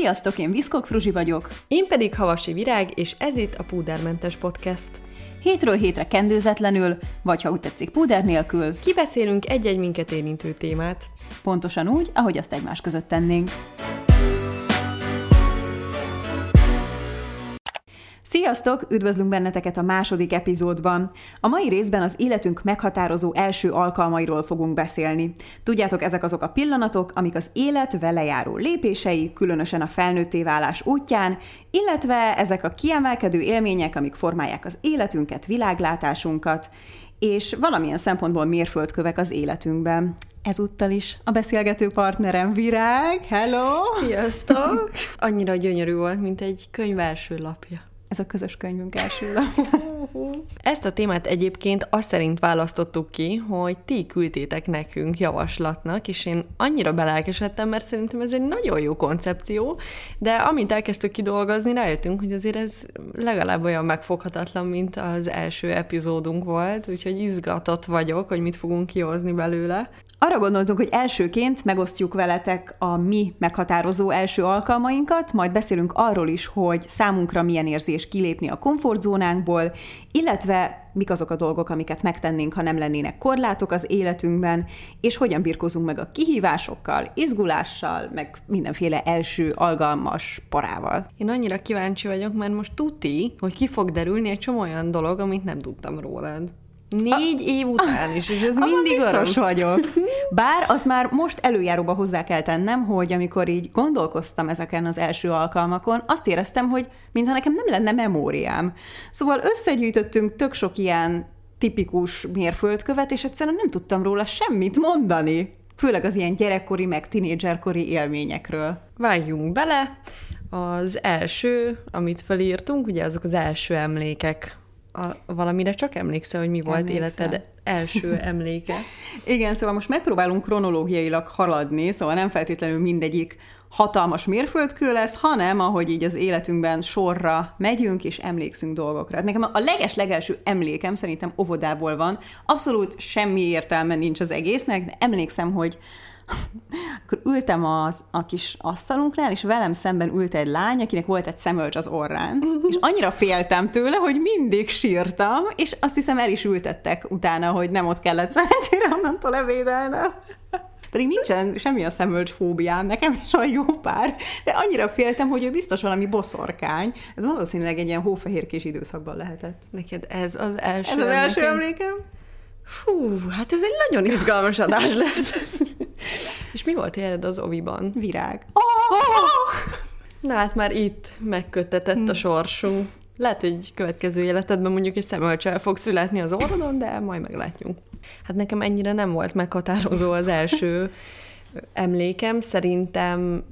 Sziasztok, én Viszkok Fruzsi vagyok. Én pedig Havasi Virág, és ez itt a Púdermentes Podcast. Hétről hétre kendőzetlenül, vagy ha úgy tetszik, púder nélkül. Kibeszélünk egy-egy minket érintő témát. Pontosan úgy, ahogy azt egymás között tennénk. Sziasztok! Üdvözlünk benneteket a második epizódban. A mai részben az életünk meghatározó első alkalmairól fogunk beszélni. Tudjátok, ezek azok a pillanatok, amik az élet vele járó lépései, különösen a felnőtté válás útján, illetve ezek a kiemelkedő élmények, amik formálják az életünket, világlátásunkat, és valamilyen szempontból mérföldkövek az életünkben. Ezúttal is a beszélgető partnerem Virág. Hello! Sziasztok! Annyira gyönyörű volt, mint egy könyv első lapja. Ez a közös könyvünk első Ezt a témát egyébként azt szerint választottuk ki, hogy ti küldtétek nekünk javaslatnak, és én annyira belelkesedtem, mert szerintem ez egy nagyon jó koncepció, de amint elkezdtük kidolgozni, rájöttünk, hogy azért ez legalább olyan megfoghatatlan, mint az első epizódunk volt, úgyhogy izgatott vagyok, hogy mit fogunk kihozni belőle. Arra gondoltunk, hogy elsőként megosztjuk veletek a mi meghatározó első alkalmainkat, majd beszélünk arról is, hogy számunkra milyen érzés kilépni a komfortzónánkból, illetve mik azok a dolgok, amiket megtennénk, ha nem lennének korlátok az életünkben, és hogyan birkozunk meg a kihívásokkal, izgulással, meg mindenféle első algalmas parával. Én annyira kíváncsi vagyok, mert most tuti, hogy ki fog derülni egy csomó olyan dolog, amit nem tudtam rólad. Négy a... év után is, és ez mindig biztos öröm. vagyok. Bár azt már most előjáróba hozzá kell tennem, hogy amikor így gondolkoztam ezeken az első alkalmakon, azt éreztem, hogy mintha nekem nem lenne memóriám. Szóval összegyűjtöttünk tök sok ilyen tipikus mérföldkövet, és egyszerűen nem tudtam róla semmit mondani. Főleg az ilyen gyerekkori, meg tinédzserkori élményekről. Vágjunk bele! Az első, amit felírtunk, ugye azok az első emlékek a, valamire csak emlékszel, hogy mi volt Emlékszem. életed első emléke? Igen, szóval most megpróbálunk kronológiailag haladni, szóval nem feltétlenül mindegyik hatalmas mérföldkő lesz, hanem ahogy így az életünkben sorra megyünk és emlékszünk dolgokra. Hát nekem a leges-legelső emlékem szerintem óvodából van. Abszolút semmi értelme nincs az egésznek, de emlékszem, hogy akkor ültem az, a kis asztalunknál, és velem szemben ült egy lány, akinek volt egy szemölcs az orrán. És annyira féltem tőle, hogy mindig sírtam, és azt hiszem el is ültettek utána, hogy nem ott kellett szerencsére onnantól levédelnem. Pedig nincsen semmi a szemölcs fóbiám, nekem is olyan jó pár, de annyira féltem, hogy ő biztos valami boszorkány. Ez valószínűleg egy ilyen hófehérkés időszakban lehetett. Neked ez az első Ez az első emlékem? Fú, hát ez egy nagyon izgalmas adás lesz. Mi volt éred az oviban? Virág. Oh! Na hát már itt megkötetett a sorsunk. Lehet, hogy következő életedben mondjuk egy szemölcsel fog születni az orrodon, de majd meglátjuk. Hát nekem ennyire nem volt meghatározó az első emlékem. Szerintem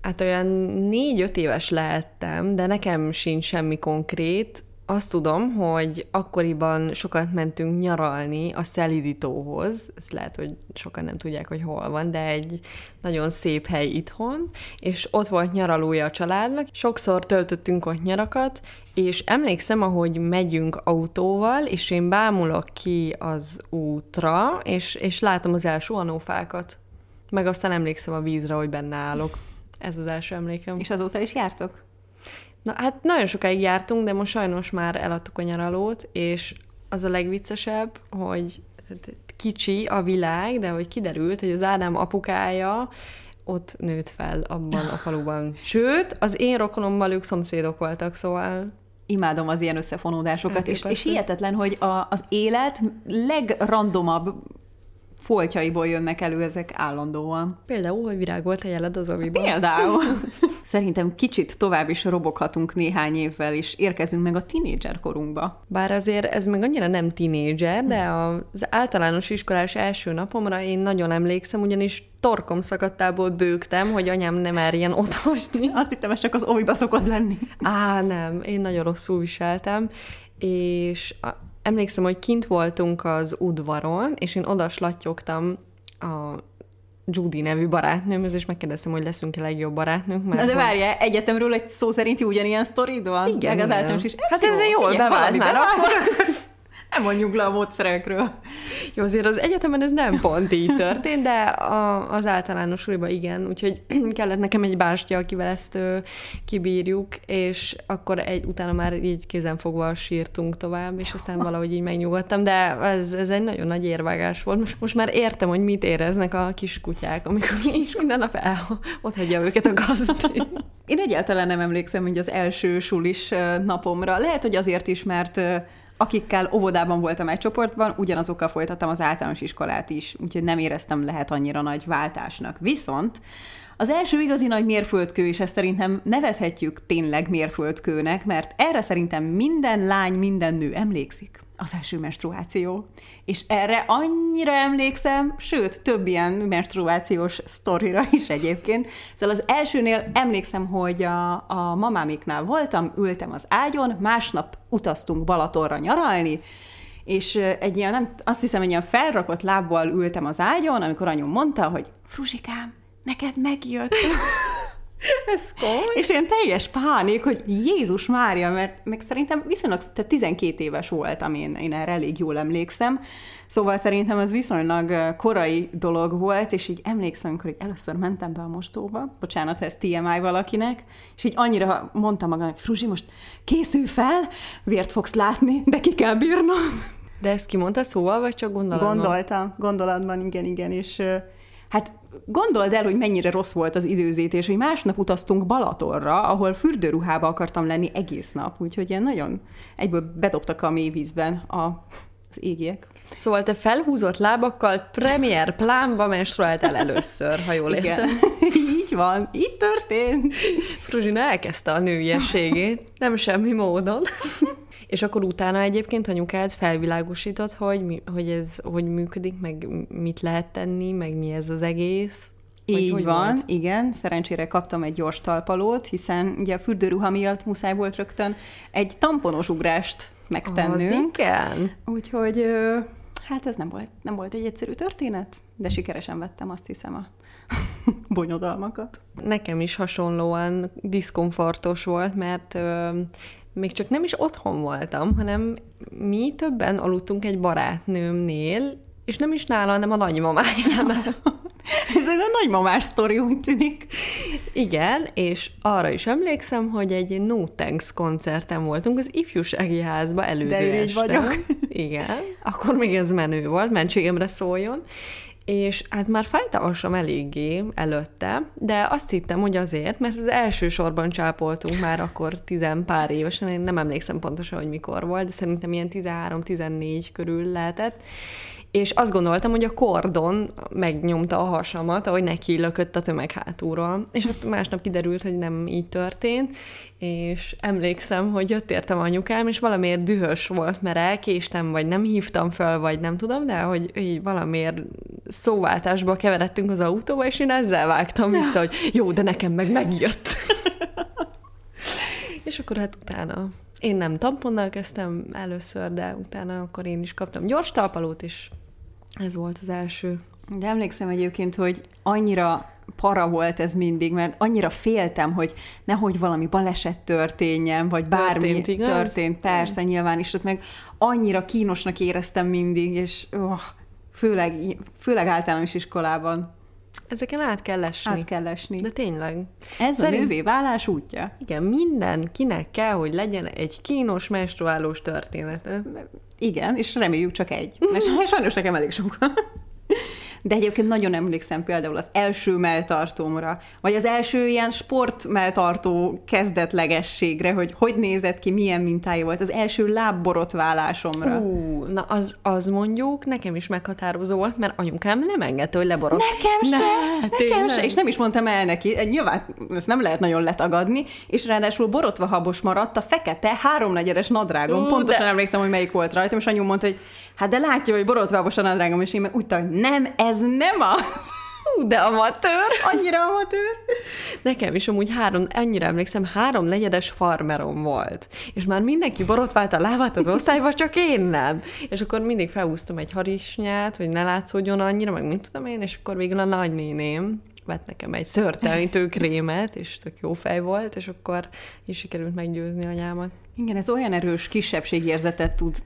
hát olyan négy-öt éves lehettem, de nekem sincs semmi konkrét azt tudom, hogy akkoriban sokat mentünk nyaralni a Szelidítóhoz, ezt lehet, hogy sokan nem tudják, hogy hol van, de egy nagyon szép hely itthon, és ott volt nyaralója a családnak. Sokszor töltöttünk ott nyarakat, és emlékszem, ahogy megyünk autóval, és én bámulok ki az útra, és, és látom az első anófákat. Meg aztán emlékszem a vízre, hogy benne állok. Ez az első emlékem. És azóta is jártok? Na hát nagyon sokáig jártunk, de most sajnos már eladtuk a nyaralót, és az a legviccesebb, hogy kicsi a világ, de hogy kiderült, hogy az Ádám apukája ott nőtt fel abban a faluban. Sőt, az én rokonommal ők szomszédok voltak, szóval imádom az ilyen összefonódásokat, és, és hihetetlen, hogy a, az élet legrandomabb foltjaiból jönnek elő ezek állandóan. Például, hogy virág volt a jeled az oviban. Például. Szerintem kicsit tovább is roboghatunk néhány évvel, és érkezünk meg a tinédzser korunkba. Bár azért ez meg annyira nem tinédzser, de az általános iskolás első napomra én nagyon emlékszem, ugyanis torkom szakadtából bőgtem, hogy anyám nem merjen otthosni. Azt hittem, ez csak az oviba szokott lenni. Á, nem, én nagyon rosszul viseltem, és emlékszem, hogy kint voltunk az udvaron, és én oda a Judy nevű barátnőmhöz, és megkérdeztem, hogy leszünk-e legjobb barátnők. Mert Na de várjál, egyetemről egy szó szerinti ugyanilyen sztorid van? Igen, meg az általános is. Ez hát jó, ez jól bevált már akkor. Nem mondjuk le a módszerekről. Jó, azért az egyetemen ez nem pont így történt, de a, az általános suliba igen, úgyhogy kellett nekem egy bástya, akivel ezt ö, kibírjuk, és akkor egy, utána már így kézenfogva sírtunk tovább, és aztán valahogy így megnyugodtam, de ez, ez egy nagyon nagy érvágás volt. Most, most már értem, hogy mit éreznek a kis kutyák, amikor is minden nap el, ott hagyja őket a gazdi. Én egyáltalán nem emlékszem, hogy az első sulis napomra. Lehet, hogy azért is, mert akikkel óvodában voltam egy csoportban, ugyanazokkal folytattam az általános iskolát is, úgyhogy nem éreztem lehet annyira nagy váltásnak. Viszont az első igazi nagy mérföldkő, és ezt szerintem nevezhetjük tényleg mérföldkőnek, mert erre szerintem minden lány, minden nő emlékszik az első menstruáció. És erre annyira emlékszem, sőt, több ilyen menstruációs sztorira is egyébként. Szóval az elsőnél emlékszem, hogy a, a mamámiknál voltam, ültem az ágyon, másnap utaztunk Balatonra nyaralni, és egy ilyen, nem, azt hiszem, egy ilyen felrakott lábbal ültem az ágyon, amikor anyum mondta, hogy Fruzsikám, neked megjött. Ez komoly. És ilyen teljes pánik, hogy Jézus Mária, mert meg szerintem viszonylag, tehát 12 éves voltam, én, én erre elég jól emlékszem, szóval szerintem az viszonylag korai dolog volt, és így emlékszem, amikor így először mentem be a mostóba, bocsánat, ez TMI valakinek, és így annyira mondtam magamnak, Fruzsi, most készülj fel, vért fogsz látni, de ki kell bírnom. De ezt kimondta szóval, vagy csak gondolatban? Gondoltam, gondolatban, igen, igen, és hát gondold el, hogy mennyire rossz volt az időzítés, hogy másnap utaztunk Balatorra, ahol fürdőruhába akartam lenni egész nap, úgyhogy ilyen nagyon egyből bedobtak a mélyvízben a, az égiek. Szóval te felhúzott lábakkal premier plánba menstruáltál először, ha jól Igen. értem. így van, így történt. Fruzsina elkezdte a nőiességét, nem semmi módon. És akkor utána egyébként anyukád felvilágosított, hogy, hogy ez hogy működik, meg mit lehet tenni, meg mi ez az egész. Így hogy van, volt? igen, szerencsére kaptam egy gyors talpalót, hiszen ugye a fürdőruha miatt muszáj volt rögtön egy tamponos ugrást Az megtennünk. igen. Úgyhogy hát ez nem volt, nem volt egy egyszerű történet, de sikeresen vettem azt hiszem a bonyodalmakat. Nekem is hasonlóan diszkomfortos volt, mert ö, még csak nem is otthon voltam, hanem mi többen aludtunk egy barátnőmnél, és nem is nála, hanem a nagymamájánál. Ez egy nagymamás sztori, úgy tűnik. Igen, és arra is emlékszem, hogy egy No Thanks koncerten voltunk az ifjúsági házba előző De este. vagyok. Igen, akkor még ez menő volt, mentségemre szóljon. És hát már fájt a hasam eléggé előtte, de azt hittem, hogy azért, mert az első sorban csápoltunk már akkor tizen pár évesen, én nem emlékszem pontosan, hogy mikor volt, de szerintem ilyen 13-14 körül lehetett, és azt gondoltam, hogy a kordon megnyomta a hasamat, ahogy neki lökött a tömeg hátulról. És ott másnap kiderült, hogy nem így történt, és emlékszem, hogy jött értem anyukám, és valamiért dühös volt, mert elkéstem, vagy nem hívtam föl, vagy nem tudom, de hogy így valamiért szóváltásba keveredtünk az autóba, és én ezzel vágtam vissza, hogy jó, de nekem meg megjött. és akkor hát utána én nem tamponnal kezdtem először, de utána akkor én is kaptam gyors talpalót, és ez volt az első. De emlékszem egyébként, hogy annyira para volt ez mindig, mert annyira féltem, hogy nehogy valami baleset történjen, vagy bármi Történt, igaz? történt, persze, nyilván is, ott meg annyira kínosnak éreztem mindig, és oh, főleg, főleg általános iskolában Ezeken át kell esni. át kell esni. De tényleg. Ez a Szerint- nővé válás útja. Igen, mindenkinek kell, hogy legyen egy kínos menstruálós története. Igen, és reméljük csak egy. Mert saj- sajnos nekem elég sok van. De egyébként nagyon emlékszem például az első melltartómra, vagy az első ilyen sportmelltartó kezdetlegességre, hogy hogy nézett ki, milyen mintája volt, az első lábborotválásomra. Ú, na az, az mondjuk nekem is meghatározó volt, mert anyukám nem engedte, hogy leborot. Nekem se, Ne, nekem tényleg? se, és nem is mondtam el neki, nyilván ezt nem lehet nagyon letagadni, és ráadásul borotva habos maradt a fekete háromnegyedes nadrágom, Ú, pontosan de- emlékszem, hogy melyik volt rajtam, és anyu mondta, hogy hát de látja, hogy borotva habos a nadrágom, és én meg úgy hogy nem, ez nem az. Ú, de amatőr! Annyira amatőr. Nekem is amúgy három, ennyire emlékszem, három negyedes farmerom volt. És már mindenki borotvált a lábát az osztályba, csak én nem. És akkor mindig felhúztam egy harisnyát, hogy ne látszódjon annyira, meg mint tudom én, és akkor végül a nagynéném vett nekem egy szörtelenítő krémet, és tök jó fej volt, és akkor is sikerült meggyőzni anyámat. Igen, ez olyan erős kisebbségérzetet tud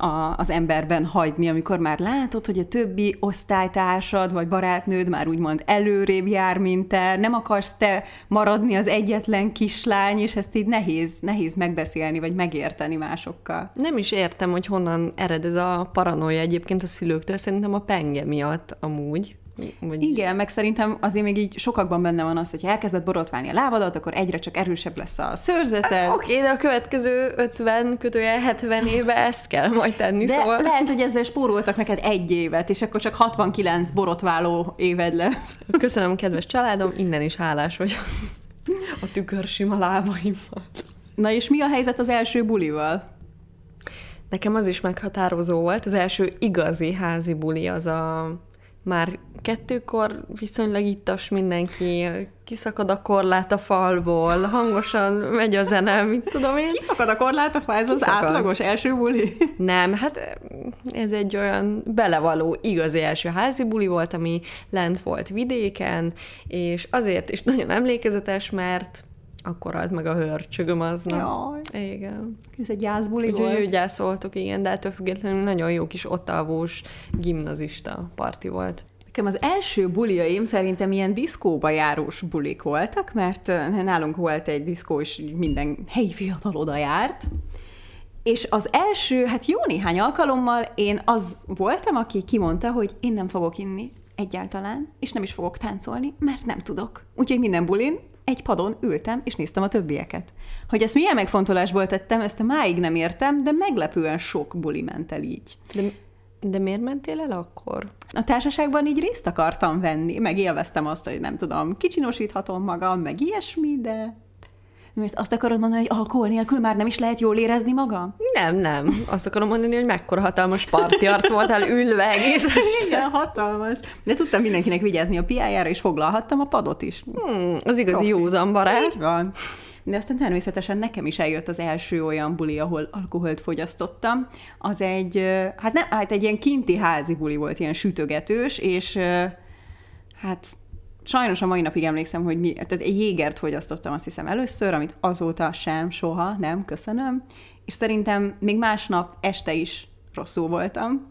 a, az emberben hagyni, amikor már látod, hogy a többi osztálytársad vagy barátnőd már úgymond előrébb jár, mint te, nem akarsz te maradni az egyetlen kislány, és ezt így nehéz, nehéz megbeszélni, vagy megérteni másokkal. Nem is értem, hogy honnan ered ez a paranoia egyébként a szülőktől, szerintem a penge miatt amúgy. Vagy... Igen, meg szerintem azért még így sokakban benne van az, hogy elkezded borotválni a lábadat, akkor egyre csak erősebb lesz a szőrzeted. Oké, okay, de a következő 50 kötője 70 éve ezt kell majd tenni, de szóval... lehet, hogy ezzel spóroltak neked egy évet, és akkor csak 69 borotváló éved lesz. Köszönöm, kedves családom, innen is hálás vagyok a tükör sima lábaimmal. Na és mi a helyzet az első bulival? Nekem az is meghatározó volt. Az első igazi házi buli az a már kettőkor viszonylag ittas mindenki, kiszakad a korlát a falból, hangosan megy a zene, mit tudom én. Kiszakad a korlát a fal, ez az átlagos első buli? Nem, hát ez egy olyan belevaló igazi első házi buli volt, ami lent volt vidéken, és azért is nagyon emlékezetes, mert akkor állt meg a hörcsögöm aznap. Jaj. Igen. Ez egy gyászbuli Úgyhogy volt. Úgy gyászoltuk, igen, de ettől függetlenül nagyon jó kis ottalvós gimnazista parti volt. Nekem az első buliaim szerintem ilyen diszkóba járós bulik voltak, mert nálunk volt egy diszkó, és minden helyi fiatal oda járt, és az első, hát jó néhány alkalommal én az voltam, aki kimondta, hogy én nem fogok inni egyáltalán, és nem is fogok táncolni, mert nem tudok. Úgyhogy minden bulin egy padon ültem, és néztem a többieket. Hogy ezt milyen megfontolásból tettem, ezt máig nem értem, de meglepően sok buli ment el így. De, de miért mentél el akkor? A társaságban így részt akartam venni, meg élveztem azt, hogy nem tudom, kicsinosíthatom magam, meg ilyesmi, de mert azt akarod mondani, hogy alkohol nélkül már nem is lehet jól érezni magam? Nem, nem. Azt akarom mondani, hogy mekkora hatalmas parti arc voltál ülve egész Igen, hatalmas. De tudtam mindenkinek vigyázni a piájára, és foglalhattam a padot is. Hmm, az igazi Profi. józan barát. Így van. De aztán természetesen nekem is eljött az első olyan buli, ahol alkoholt fogyasztottam. Az egy, hát, nem, hát egy ilyen kinti házi buli volt, ilyen sütögetős, és hát sajnos a mai napig emlékszem, hogy mi, tehát egy jégert fogyasztottam azt hiszem először, amit azóta sem, soha, nem, köszönöm. És szerintem még másnap este is rosszul voltam,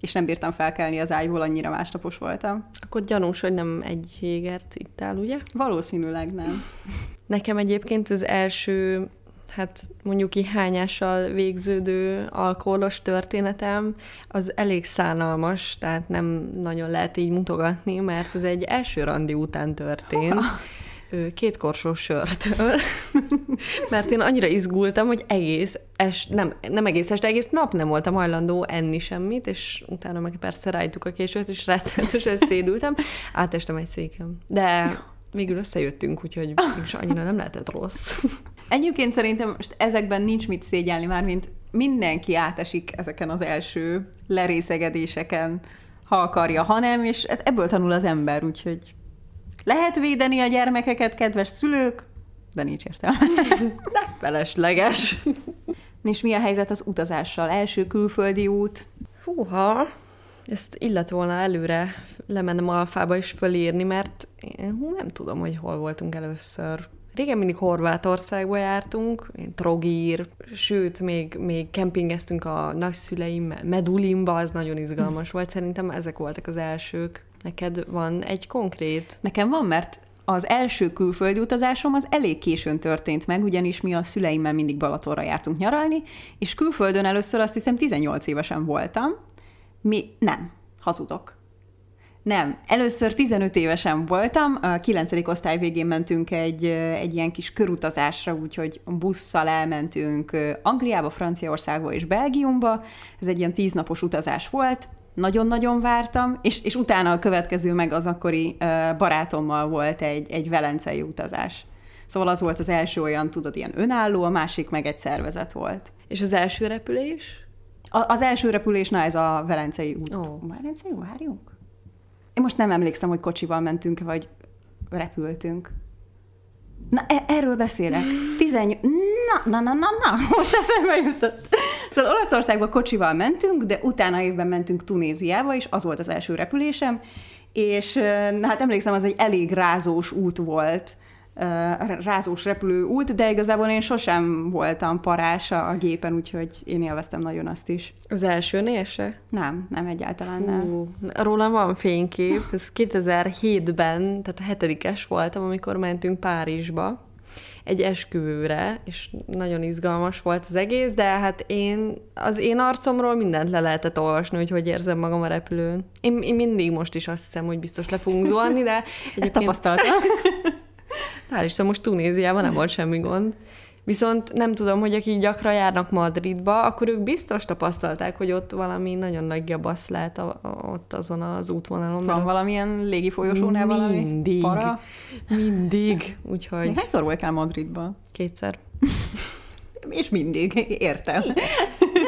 és nem bírtam felkelni az ágyból, annyira másnapos voltam. Akkor gyanús, hogy nem egy jégert ittál, ugye? Valószínűleg nem. Nekem egyébként az első hát mondjuk ihányással végződő alkoholos történetem, az elég szánalmas, tehát nem nagyon lehet így mutogatni, mert ez egy első randi után történt. két korsós sörtől, mert én annyira izgultam, hogy egész es, nem, nem egész este, egész nap nem voltam hajlandó enni semmit, és utána meg persze rájtuk a későt, és rettenetesen szédültem, átestem egy székem. De végül összejöttünk, úgyhogy mégis annyira nem lehetett rossz. Egyébként szerintem most ezekben nincs mit szégyelni már, mint mindenki átesik ezeken az első lerészegedéseken, ha akarja, ha nem, és ebből tanul az ember, úgyhogy lehet védeni a gyermekeket, kedves szülők, de nincs értelme. De felesleges. És mi a helyzet az utazással? Első külföldi út? Húha, ezt illet volna előre lemennem alfába és fölírni, mert én nem tudom, hogy hol voltunk először. Régen mindig Horvátországba jártunk, Trogír, sőt, még, még kempingeztünk a nagyszüleimmel, Medulimba, az nagyon izgalmas volt. Szerintem ezek voltak az elsők. Neked van egy konkrét? Nekem van, mert az első külföldi utazásom az elég későn történt meg, ugyanis mi a szüleimmel mindig Balatonra jártunk nyaralni, és külföldön először azt hiszem 18 évesen voltam. Mi nem, hazudok. Nem, először 15 évesen voltam, a 9. osztály végén mentünk egy, egy ilyen kis körutazásra, úgyhogy busszal elmentünk Angliába, Franciaországba és Belgiumba. Ez egy ilyen tíznapos utazás volt, nagyon-nagyon vártam, és, és utána a következő meg az akkori barátommal volt egy, egy velencei utazás. Szóval az volt az első olyan, tudod, ilyen önálló, a másik meg egy szervezet volt. És az első repülés? A, az első repülés, na ez a velencei út. Oh. Velencei, várjunk? Én most nem emlékszem, hogy kocsival mentünk, vagy repültünk. Na, e- erről beszélek. 18... Na, na, na, na, na, most eszembe jutott. Szóval Olaszországba kocsival mentünk, de utána évben mentünk Tunéziába, és az volt az első repülésem, és na, hát emlékszem, az egy elég rázós út volt, rázós repülő út, de igazából én sosem voltam parása a gépen, úgyhogy én élveztem nagyon azt is. Az első se? Nem, nem egyáltalán nem. rólam van fénykép, ez 2007-ben, tehát a hetedikes voltam, amikor mentünk Párizsba, egy esküvőre, és nagyon izgalmas volt az egész, de hát én, az én arcomról mindent le lehetett olvasni, hogy hogy érzem magam a repülőn. Én, én mindig most is azt hiszem, hogy biztos le fogunk zuhanni, de... Ezt tapasztaltam. Hál' Isten, most Tunéziában nem volt semmi gond. Viszont nem tudom, hogy akik gyakran járnak Madridba, akkor ők biztos tapasztalták, hogy ott valami nagyon nagy gebasz lehet a, a, ott azon az útvonalon. Van valamilyen légi folyosónál valami Mindig. Para? Mindig. Úgyhogy... Hányszor voltál Madridba? Kétszer. és mindig, értem.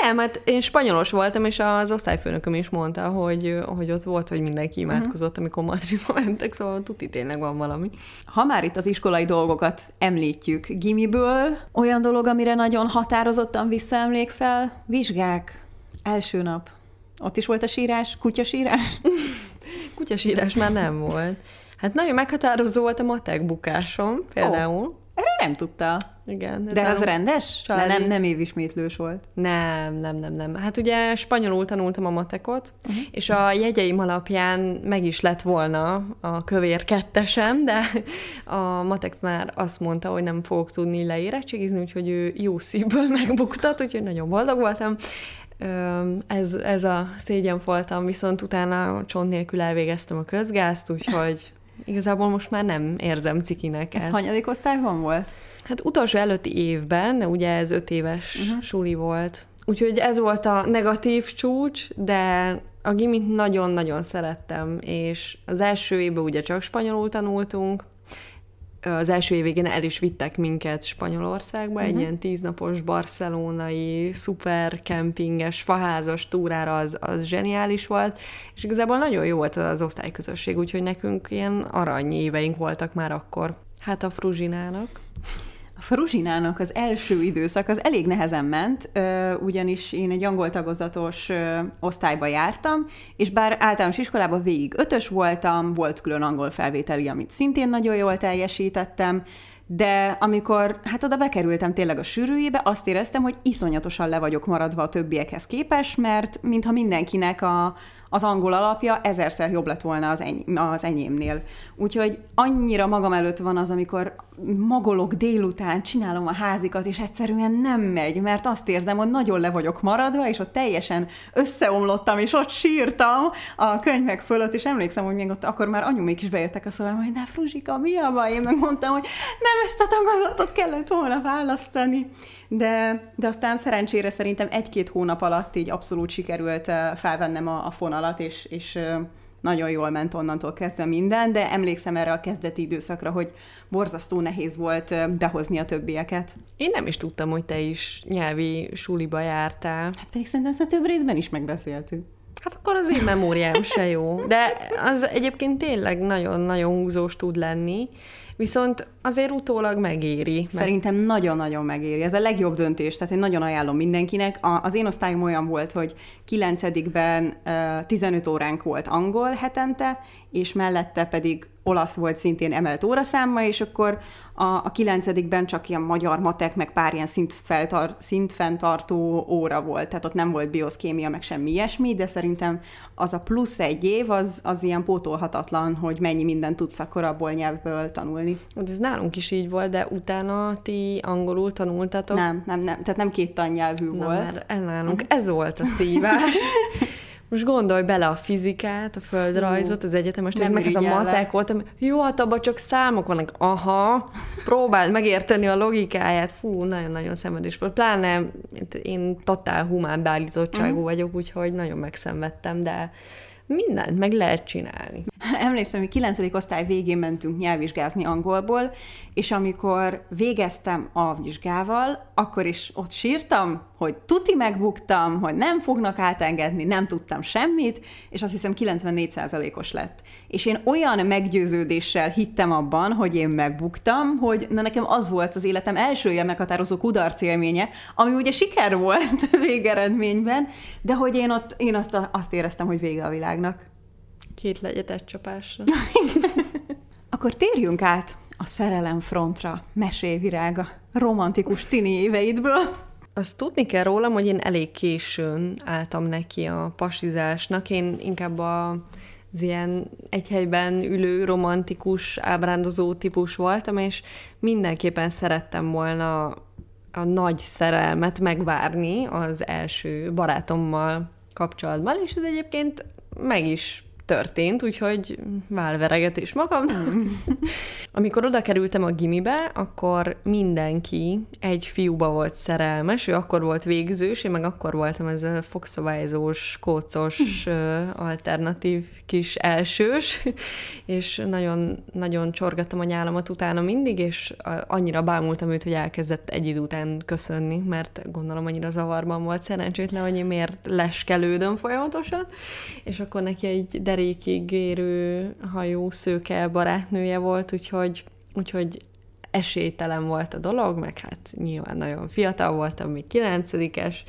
Nem, hát én spanyolos voltam, és az osztályfőnököm is mondta, hogy, hogy ott volt, hogy mindenki imádkozott, uh-huh. amikor Madridba mentek, szóval tuti tényleg van valami. Ha már itt az iskolai dolgokat említjük gimiből, olyan dolog, amire nagyon határozottan visszaemlékszel, vizsgák, első nap. Ott is volt a sírás, kutyasírás? kutyasírás már nem volt. Hát nagyon meghatározó volt a matek bukásom, például. Oh. Erről nem tudta. Igen. De az rendes? De nem, nem évismétlős volt? Nem, nem, nem, nem. Hát ugye spanyolul tanultam a matekot, uh-huh. és a jegyeim alapján meg is lett volna a kövér kettesem, de a matek tanár azt mondta, hogy nem fogok tudni leérettségizni, úgyhogy ő jó szívből megbuktat, úgyhogy nagyon boldog voltam. Ez, ez a szégyen voltam, viszont utána csont nélkül elvégeztem a közgázt, úgyhogy igazából most már nem érzem cikinek Ez ezt. hanyadik osztályban volt? Hát utolsó előtti évben, ugye ez öt éves uh-huh. suli volt. Úgyhogy ez volt a negatív csúcs, de a gimit nagyon-nagyon szerettem, és az első évben ugye csak spanyolul tanultunk, az első év végén el is vittek minket Spanyolországba, uh-huh. egy mhm. ilyen tíznapos barcelonai, szuper kempinges, faházas túrára, az, az zseniális volt, és igazából nagyon jó volt az osztályközösség, úgyhogy nekünk ilyen arany éveink voltak már akkor. Hát a Fruzsinának. Fruzsinának az első időszak az elég nehezen ment, ugyanis én egy angol tagozatos osztályba jártam, és bár általános iskolában végig ötös voltam, volt külön angol felvételi, amit szintén nagyon jól teljesítettem, de amikor hát oda bekerültem tényleg a sűrűjébe, azt éreztem, hogy iszonyatosan le vagyok maradva a többiekhez képes, mert mintha mindenkinek a, az angol alapja ezerszer jobb lett volna az, eny- az enyémnél. Úgyhogy annyira magam előtt van az, amikor magolok délután, csinálom a házikat, és egyszerűen nem megy, mert azt érzem, hogy nagyon le vagyok maradva, és ott teljesen összeomlottam, és ott sírtam a könyvek fölött, és emlékszem, hogy még ott akkor már anyumék is bejöttek a szobába, hogy de Fruzsika, mi a baj? Én megmondtam, hogy nem ezt a tagozatot kellett volna választani. De, de aztán szerencsére szerintem egy-két hónap alatt így abszolút sikerült felvennem a, a fonalat, és, és nagyon jól ment onnantól kezdve minden, de emlékszem erre a kezdeti időszakra, hogy borzasztó nehéz volt behozni a többieket. Én nem is tudtam, hogy te is nyelvi suliba jártál. Hát pedig szerintem ezt a több részben is megbeszéltük. Hát akkor az én memóriám se jó. De az egyébként tényleg nagyon-nagyon húzós tud lenni, Viszont azért utólag megéri. Mert... Szerintem nagyon-nagyon megéri. Ez a legjobb döntés, tehát én nagyon ajánlom mindenkinek. A, az én osztályom olyan volt, hogy 9-ben 15 óránk volt angol hetente, és mellette pedig olasz volt szintén emelt óraszámma, és akkor a, a kilencedikben csak ilyen magyar matek, meg pár ilyen szint, feltar, szint fenntartó óra volt, tehát ott nem volt bioszkémia, meg semmi ilyesmi, de szerintem az a plusz egy év, az, az ilyen pótolhatatlan, hogy mennyi mindent tudsz akkor abból nyelvből tanulni. Hát ez nálunk is így volt, de utána ti angolul tanultatok? Nem, nem, nem, tehát nem két tannyelvű Na, volt. Mert nálunk ez volt a szívás. Most gondolj bele a fizikát, a földrajzot, az egyetemest, meg hát a matek voltam. Jó, hát abban csak számok vannak. Aha, próbáld megérteni a logikáját. Fú, nagyon-nagyon szenvedés volt. Pláne én totál humán beállítottságú uh-huh. vagyok, úgyhogy nagyon megszenvedtem, de mindent meg lehet csinálni. Emlékszem, hogy 9. osztály végén mentünk nyelvvizsgázni angolból, és amikor végeztem a vizsgával, akkor is ott sírtam, hogy tuti megbuktam, hogy nem fognak átengedni, nem tudtam semmit, és azt hiszem 94%-os lett. És én olyan meggyőződéssel hittem abban, hogy én megbuktam, hogy na nekem az volt az életem első ilyen meghatározó kudarc élménye, ami ugye siker volt végeredményben, de hogy én ott én azt, azt éreztem, hogy vége a világnak. Két legyet egy csapásra. Akkor térjünk át a szerelem frontra? Mesélj, Virága, romantikus tini éveidből. Azt tudni kell rólam, hogy én elég későn álltam neki a pasizásnak. Én inkább a, az ilyen egy helyben ülő, romantikus, ábrándozó típus voltam, és mindenképpen szerettem volna a nagy szerelmet megvárni az első barátommal kapcsolatban, és ez egyébként meg is történt, úgyhogy válveregetés magam. Amikor oda kerültem a gimibe, akkor mindenki egy fiúba volt szerelmes, ő akkor volt végzős, én meg akkor voltam ez a fogszabályzós, kócos, alternatív kis elsős, és nagyon, nagyon csorgattam a nyálamat utána mindig, és annyira bámultam őt, hogy elkezdett egy idő után köszönni, mert gondolom annyira zavarban volt szerencsétlen, hogy én miért leskelődöm folyamatosan, és akkor neki egy derékig érő hajú szőke barátnője volt, úgyhogy, úgyhogy esélytelen volt a dolog, meg hát nyilván nagyon fiatal voltam, még kilencedikes,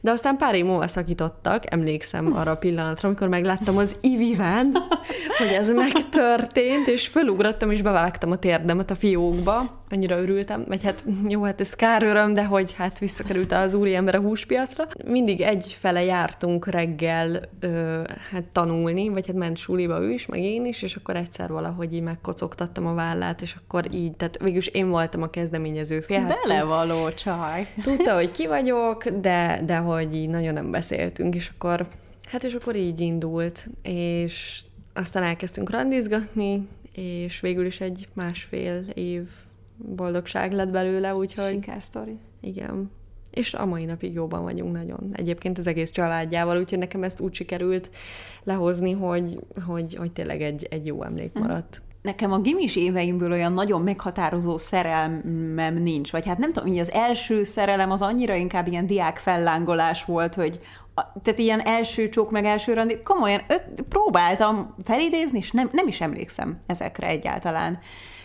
de aztán pár év múlva szakítottak, emlékszem arra a pillanatra, amikor megláttam az iviván, hogy ez megtörtént, és fölugrottam, és bevágtam a térdemet a fiókba, annyira örültem, vagy hát jó, hát ez kár öröm, de hogy hát visszakerült az úriember a húspiacra. Mindig egyfele jártunk reggel ö, hát tanulni, vagy hát ment suliba ő is, meg én is, és akkor egyszer valahogy így megkocogtattam a vállát, és akkor így, tehát végülis én voltam a kezdeményező fél. Hát, Belevaló csaj. Tudta, hogy ki vagyok, de, de hogy így nagyon nem beszéltünk, és akkor, hát és akkor így indult, és aztán elkezdtünk randizgatni, és végül is egy másfél év boldogság lett belőle, úgyhogy... Sikersztori. Igen. És a mai napig jóban vagyunk nagyon. Egyébként az egész családjával, úgyhogy nekem ezt úgy sikerült lehozni, hogy, hogy, hogy tényleg egy, egy jó emlék mhm. maradt. Nekem a gimis éveimből olyan nagyon meghatározó szerelmem nincs, vagy hát nem tudom, hogy az első szerelem az annyira inkább ilyen diák fellángolás volt, hogy tehát ilyen első csók, meg első randi, komolyan öt, próbáltam felidézni, és nem, nem is emlékszem ezekre egyáltalán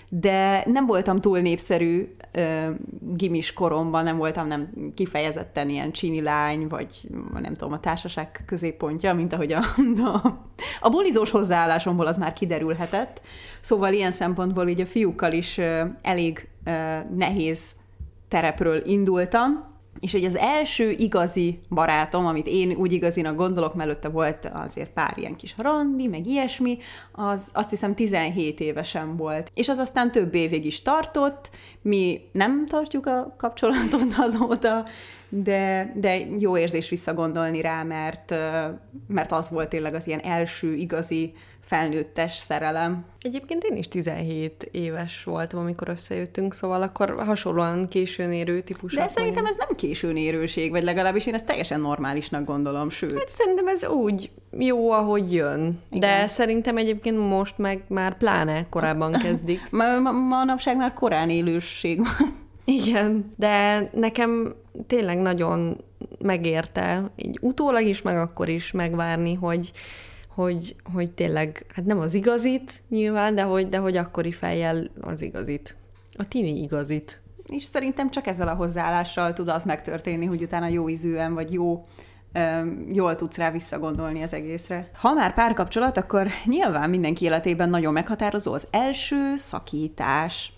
de nem voltam túl népszerű ö, gimis koromban, nem voltam nem kifejezetten ilyen csini lány, vagy nem tudom, a társaság középpontja, mint ahogy a, a, a bulizós hozzáállásomból az már kiderülhetett. Szóval ilyen szempontból így a fiúkkal is ö, elég ö, nehéz terepről indultam, és hogy az első igazi barátom, amit én úgy igazinak gondolok, mellette volt azért pár ilyen kis randi, meg ilyesmi, az azt hiszem 17 évesen volt. És az aztán több évig is tartott, mi nem tartjuk a kapcsolatot azóta, de, de jó érzés visszagondolni rá, mert, mert az volt tényleg az ilyen első igazi felnőttes szerelem. Egyébként én is 17 éves voltam, amikor összejöttünk, szóval akkor hasonlóan későn érő típus. De szerintem ez nem későn érőség, vagy legalábbis én ezt teljesen normálisnak gondolom, sőt. Hát szerintem ez úgy jó, ahogy jön. Igen. De szerintem egyébként most meg már pláne korábban kezdik. ma, ma, manapság már korán élőség van. Igen, de nekem tényleg nagyon megérte, így utólag is, meg akkor is megvárni, hogy hogy, hogy tényleg, hát nem az igazit nyilván, de hogy, de hogy akkori fejjel az igazit. A tini igazit. És szerintem csak ezzel a hozzáállással tud az megtörténni, hogy utána jó ízűen, vagy jó jól tudsz rá visszagondolni az egészre. Ha már párkapcsolat, akkor nyilván mindenki életében nagyon meghatározó az első szakítás.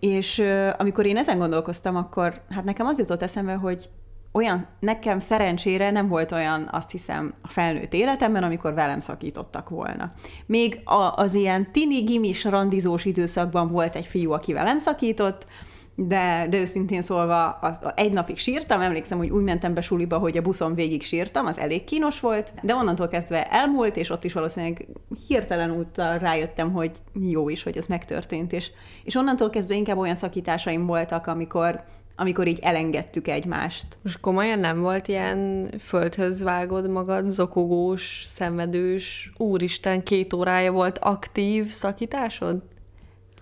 És amikor én ezen gondolkoztam, akkor hát nekem az jutott eszembe, hogy olyan, nekem szerencsére nem volt olyan, azt hiszem, a felnőtt életemben, amikor velem szakítottak volna. Még a, az ilyen tini, gimis, randizós időszakban volt egy fiú, aki velem szakított, de, de őszintén szólva a, a, egy napig sírtam, emlékszem, hogy úgy mentem be suliba, hogy a buszon végig sírtam, az elég kínos volt, de onnantól kezdve elmúlt, és ott is valószínűleg hirtelen úttal rájöttem, hogy jó is, hogy ez megtörtént, és, és onnantól kezdve inkább olyan szakításaim voltak, amikor amikor így elengedtük egymást. Most komolyan nem volt ilyen földhöz vágod magad, zokogós, szenvedős, úristen, két órája volt aktív szakításod?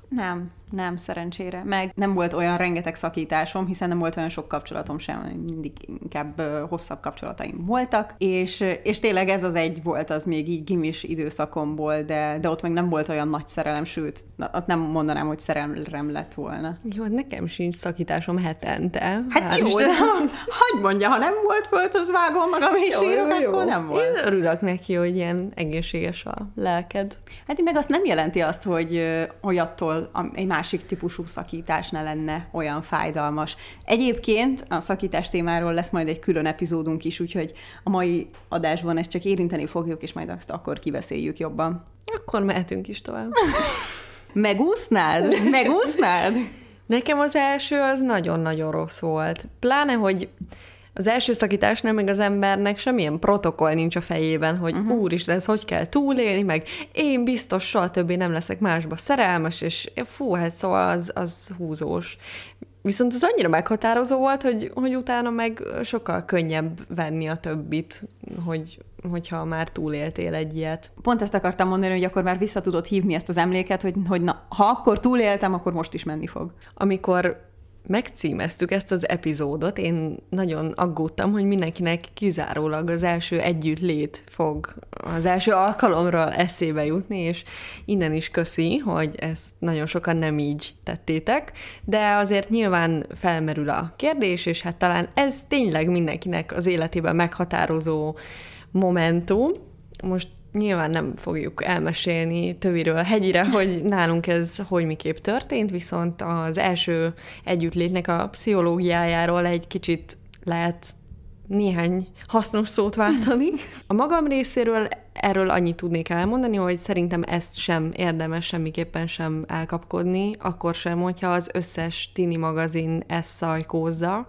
Nem, nem, szerencsére. Meg nem volt olyan rengeteg szakításom, hiszen nem volt olyan sok kapcsolatom sem, mindig inkább hosszabb kapcsolataim voltak, és, és tényleg ez az egy volt az még így gimis időszakomból, de, de ott meg nem volt olyan nagy szerelem, sőt, ott nem mondanám, hogy szerelem lett volna. Jó, hát nekem sincs szakításom hetente. Hát jó, de hagyd mondja, ha nem volt föld, az vágom magam és jó, sírok, jó, jó. akkor nem volt. Én örülök neki, hogy ilyen egészséges a lelked. Hát meg azt nem jelenti azt, hogy, hogy attól egy más másik típusú szakítás ne lenne olyan fájdalmas. Egyébként a szakítás témáról lesz majd egy külön epizódunk is, úgyhogy a mai adásban ezt csak érinteni fogjuk, és majd azt akkor kiveszéljük jobban. Akkor mehetünk is tovább. Megúsznád? Megúsznád? Nekem az első az nagyon-nagyon rossz volt. Pláne, hogy az első szakításnál meg az embernek semmilyen protokoll nincs a fejében, hogy uh-huh. úristen, ez hogy kell túlélni, meg én biztos soha többé nem leszek másba szerelmes, és fú, hát szóval az, az húzós. Viszont az annyira meghatározó volt, hogy, hogy utána meg sokkal könnyebb venni a többit, hogy, hogyha már túléltél egy ilyet. Pont ezt akartam mondani, hogy akkor már vissza tudod hívni ezt az emléket, hogy, hogy na, ha akkor túléltem, akkor most is menni fog. Amikor megcímeztük ezt az epizódot, én nagyon aggódtam, hogy mindenkinek kizárólag az első együttlét fog az első alkalomról eszébe jutni, és innen is köszi, hogy ezt nagyon sokan nem így tettétek, de azért nyilván felmerül a kérdés, és hát talán ez tényleg mindenkinek az életében meghatározó momentum. Most nyilván nem fogjuk elmesélni töviről hegyire, hogy nálunk ez hogy miképp történt, viszont az első együttlétnek a pszichológiájáról egy kicsit lehet néhány hasznos szót váltani. A magam részéről erről annyit tudnék elmondani, hogy szerintem ezt sem érdemes semmiképpen sem elkapkodni, akkor sem, hogyha az összes tini magazin ezt szajkózza,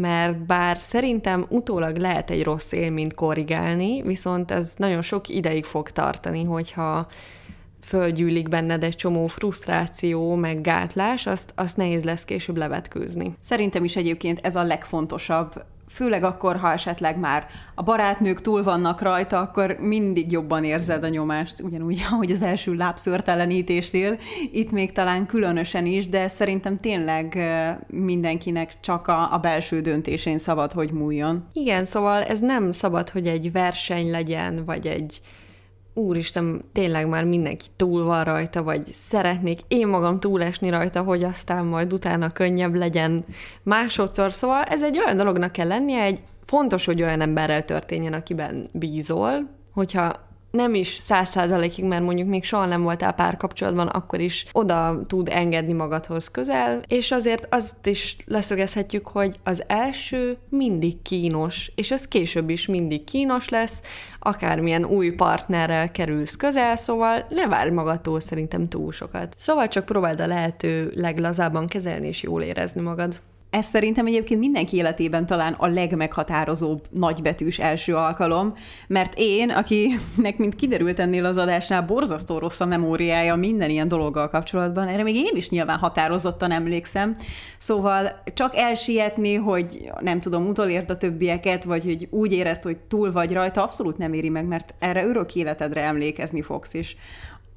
mert bár szerintem utólag lehet egy rossz élményt korrigálni, viszont ez nagyon sok ideig fog tartani, hogyha földgyűlik benned egy csomó frusztráció, meg gátlás, azt, azt nehéz lesz később levetkőzni. Szerintem is egyébként ez a legfontosabb főleg akkor, ha esetleg már a barátnők túl vannak rajta, akkor mindig jobban érzed a nyomást, ugyanúgy, ahogy az első lábszörtelenítésnél, itt még talán különösen is, de szerintem tényleg mindenkinek csak a, a belső döntésén szabad, hogy múljon. Igen, szóval ez nem szabad, hogy egy verseny legyen, vagy egy, úristen, tényleg már mindenki túl van rajta, vagy szeretnék én magam túlesni rajta, hogy aztán majd utána könnyebb legyen másodszor. Szóval ez egy olyan dolognak kell lennie, egy fontos, hogy olyan emberrel történjen, akiben bízol, hogyha nem is száz százalékig, mert mondjuk még soha nem voltál párkapcsolatban, akkor is oda tud engedni magadhoz közel, és azért azt is leszögezhetjük, hogy az első mindig kínos, és ez később is mindig kínos lesz, akármilyen új partnerrel kerülsz közel, szóval ne várj magadtól szerintem túl sokat. Szóval csak próbáld a lehető leglazábban kezelni és jól érezni magad. Ez szerintem egyébként mindenki életében talán a legmeghatározóbb nagybetűs első alkalom, mert én, akinek, mint kiderült ennél az adásnál, borzasztó rossz a memóriája minden ilyen dologgal kapcsolatban, erre még én is nyilván határozottan emlékszem, szóval csak elsietni, hogy nem tudom, utolért a többieket, vagy hogy úgy érezd, hogy túl vagy rajta, abszolút nem éri meg, mert erre örök életedre emlékezni fogsz is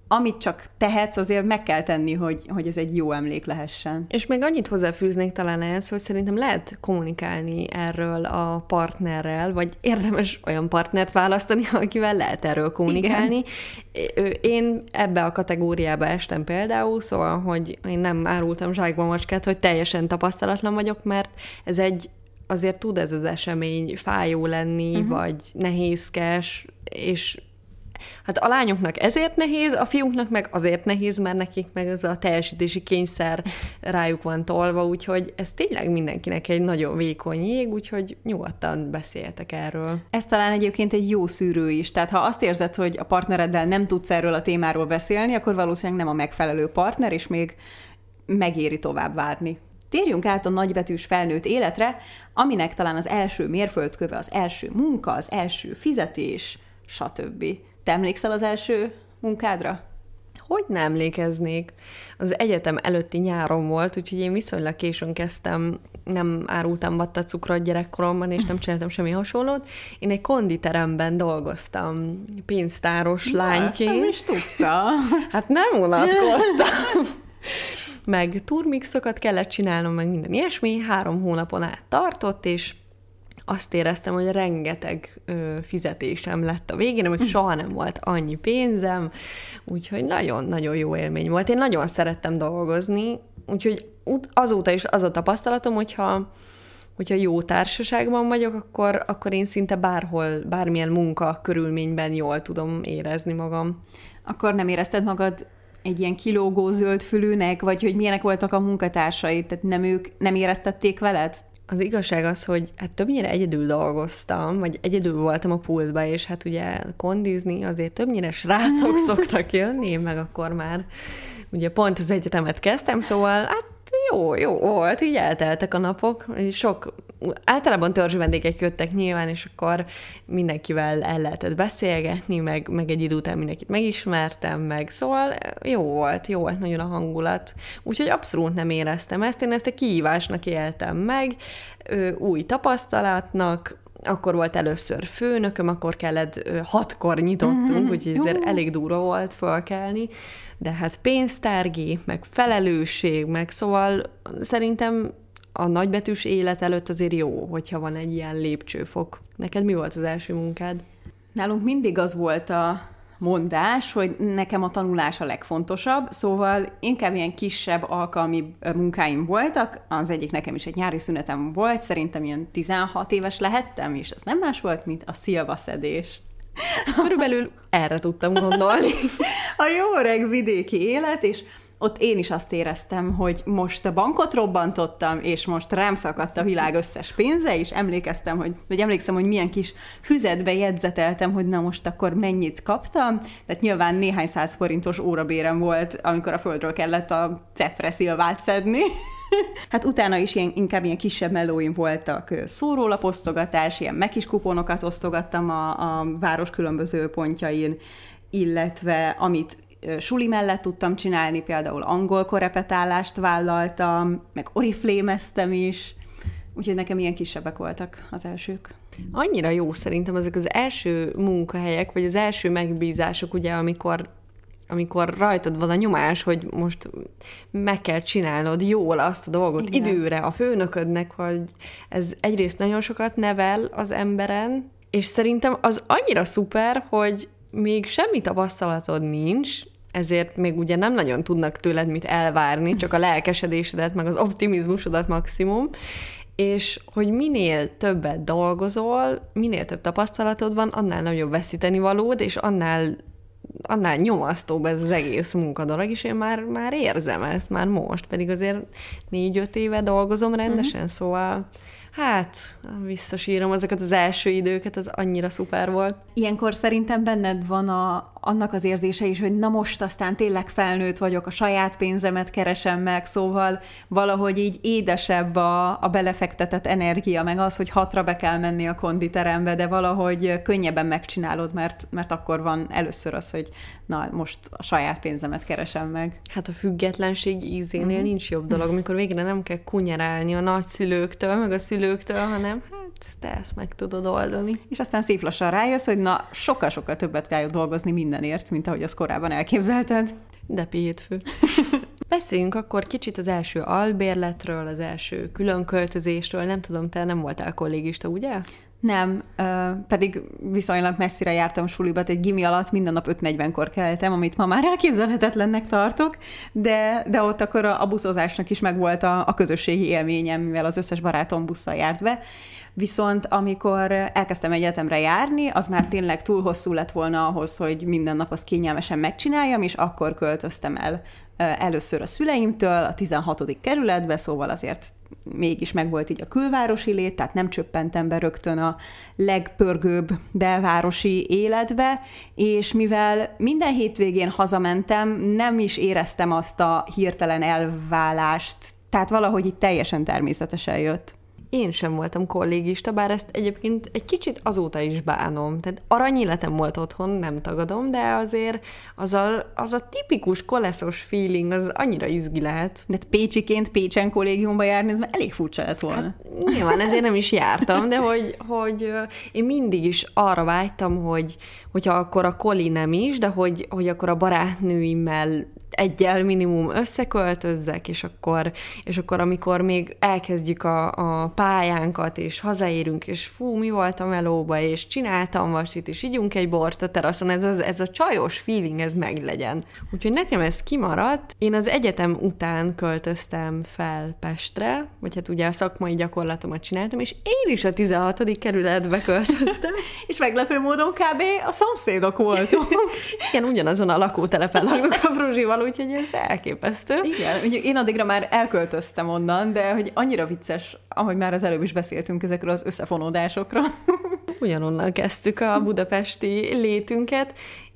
amit csak tehetsz, azért meg kell tenni, hogy, hogy ez egy jó emlék lehessen. És még annyit hozzáfűznék talán ehhez, hogy szerintem lehet kommunikálni erről a partnerrel, vagy érdemes olyan partnert választani, akivel lehet erről kommunikálni. Igen. Én ebbe a kategóriába estem például, szóval, hogy én nem árultam zsákba macskát, hogy teljesen tapasztalatlan vagyok, mert ez egy azért tud ez az esemény fájó lenni, uh-huh. vagy nehézkes, és Hát a lányoknak ezért nehéz, a fiúknak meg azért nehéz, mert nekik meg ez a teljesítési kényszer rájuk van tolva, úgyhogy ez tényleg mindenkinek egy nagyon vékony jég, úgyhogy nyugodtan beszéljetek erről. Ez talán egyébként egy jó szűrő is. Tehát ha azt érzed, hogy a partnereddel nem tudsz erről a témáról beszélni, akkor valószínűleg nem a megfelelő partner, és még megéri tovább várni. Térjünk át a nagybetűs felnőtt életre, aminek talán az első mérföldköve az első munka, az első fizetés, stb. Te emlékszel az első munkádra? Hogy nem emlékeznék? Az egyetem előtti nyáron volt, úgyhogy én viszonylag későn kezdtem, nem árultam vatta cukrot gyerekkoromban, és nem csináltam semmi hasonlót. Én egy konditeremben dolgoztam, pénztáros Na, lányként. nem is tudta. Hát nem unatkoztam. meg turmixokat kellett csinálnom, meg minden ilyesmi. Három hónapon át tartott, és azt éreztem, hogy rengeteg ö, fizetésem lett a végén, amik soha nem volt annyi pénzem, úgyhogy nagyon-nagyon jó élmény volt. Én nagyon szerettem dolgozni, úgyhogy azóta is az a tapasztalatom, hogyha hogyha jó társaságban vagyok, akkor, akkor én szinte bárhol, bármilyen munka körülményben jól tudom érezni magam. Akkor nem érezted magad egy ilyen kilógó zöldfülűnek, vagy hogy milyenek voltak a munkatársai, tehát nem ők nem éreztették veled? Az igazság az, hogy hát többnyire egyedül dolgoztam, vagy egyedül voltam a pultba, és hát ugye kondizni azért többnyire srácok szoktak jönni, én meg akkor már ugye pont az egyetemet kezdtem, szóval hát jó, jó volt, így elteltek a napok, sok, általában törzs vendégek jöttek nyilván, és akkor mindenkivel el lehetett beszélgetni, meg, meg egy idő után mindenkit megismertem, meg szóval jó volt, jó volt nagyon a hangulat, úgyhogy abszolút nem éreztem ezt, én ezt a kihívásnak éltem meg, új tapasztalatnak, akkor volt először főnököm, akkor kellett, hatkor nyitottunk, mm-hmm. úgyhogy ezért elég durva volt fölkelni, de hát pénztárgép, meg felelősség, meg szóval szerintem a nagybetűs élet előtt azért jó, hogyha van egy ilyen lépcsőfok. Neked mi volt az első munkád? Nálunk mindig az volt a mondás, hogy nekem a tanulás a legfontosabb, szóval inkább ilyen kisebb alkalmi munkáim voltak, az egyik nekem is egy nyári szünetem volt, szerintem ilyen 16 éves lehettem, és ez nem más volt, mint a szilvaszedés. Körülbelül erre tudtam gondolni. A jó öreg vidéki élet, és ott én is azt éreztem, hogy most a bankot robbantottam, és most rám szakadt a világ összes pénze, és emlékeztem, hogy, vagy emlékszem, hogy milyen kis füzetbe jegyzeteltem, hogy na most akkor mennyit kaptam. Tehát nyilván néhány száz forintos órabérem volt, amikor a földről kellett a cefre szilvát szedni. Hát utána is ilyen, inkább ilyen kisebb melóim voltak, szórólaposztogatás, ilyen megis kuponokat osztogattam a, a város különböző pontjain, illetve amit suli mellett tudtam csinálni, például angol korepetálást vállaltam, meg oriflémeztem is, úgyhogy nekem ilyen kisebbek voltak az elsők. Annyira jó szerintem ezek az első munkahelyek, vagy az első megbízások, ugye, amikor amikor rajtad van a nyomás, hogy most meg kell csinálnod jól azt a dolgot Igen. időre a főnöködnek, hogy ez egyrészt nagyon sokat nevel az emberen, és szerintem az annyira szuper, hogy még semmi tapasztalatod nincs, ezért még ugye nem nagyon tudnak tőled mit elvárni, csak a lelkesedésedet, meg az optimizmusodat maximum, és hogy minél többet dolgozol, minél több tapasztalatod van, annál nagyobb veszíteni valód, és annál annál nyomasztóbb ez az egész munkadolog, és én már, már érzem ezt már most, pedig azért négy-öt éve dolgozom rendesen, uh-huh. szóval Hát, visszasírom azokat az első időket, az annyira szuper volt. Ilyenkor szerintem benned van a, annak az érzése is, hogy na most aztán tényleg felnőtt vagyok, a saját pénzemet keresem meg, szóval valahogy így édesebb a, a belefektetett energia, meg az, hogy hatra be kell menni a konditerembe, de valahogy könnyebben megcsinálod, mert, mert akkor van először az, hogy na most a saját pénzemet keresem meg. Hát a függetlenség ízénél uh-huh. nincs jobb dolog, amikor végre nem kell kunyerálni a nagyszülőktől, meg a szülőktől, hanem hát te ezt meg tudod oldani. És aztán szép lassan rájössz, hogy na sokkal-sokkal többet kell dolgozni mindenért, mint ahogy azt korábban elképzelted. De hétfő. Beszéljünk akkor kicsit az első albérletről, az első külön költözésről. Nem tudom, te nem voltál kollégista, ugye? Nem, pedig viszonylag messzire jártam suliba, egy gimi alatt minden nap 5.40-kor keltem, amit ma már elképzelhetetlennek tartok, de, de ott akkor a, a buszozásnak is megvolt a, a közösségi élményem, mivel az összes barátom busszal járt be. Viszont amikor elkezdtem egyetemre járni, az már tényleg túl hosszú lett volna ahhoz, hogy minden nap azt kényelmesen megcsináljam, és akkor költöztem el először a szüleimtől a 16. kerületbe, szóval azért mégis megvolt így a külvárosi lét, tehát nem csöppentem be rögtön a legpörgőbb belvárosi életbe, és mivel minden hétvégén hazamentem, nem is éreztem azt a hirtelen elválást, tehát valahogy itt teljesen természetesen jött én sem voltam kollégista, bár ezt egyébként egy kicsit azóta is bánom. Tehát aranyéletem volt otthon, nem tagadom, de azért az a, az a tipikus koleszos feeling, az annyira izgi lehet. De Pécsiként Pécsen kollégiumba járni, ez már elég furcsa lett volna. Hát, nyilván ezért nem is jártam, de hogy, hogy én mindig is arra vágytam, hogy hogyha akkor a koli nem is, de hogy, hogy akkor a barátnőimmel egyel minimum összeköltözzek, és akkor, és akkor amikor még elkezdjük a, a pályánkat, és hazaérünk, és fú, mi volt a melóba, és csináltam vasit, és ígyunk egy bort a teraszon, ez, az, ez a csajos feeling, ez meglegyen. Úgyhogy nekem ez kimaradt. Én az egyetem után költöztem fel Pestre, vagy hát ugye a szakmai gyakorlatomat csináltam, és én is a 16. kerületbe költöztem. és meglepő módon kb. a szomszédok voltunk. Igen, ugyanazon a lakótelepen laktuk a Fruzsival, úgyhogy ez elképesztő. Igen, ugye én addigra már elköltöztem onnan, de hogy annyira vicces, ahogy már az előbb is beszéltünk ezekről az összefonódásokra. Ugyanonnan kezdtük a budapesti létünket.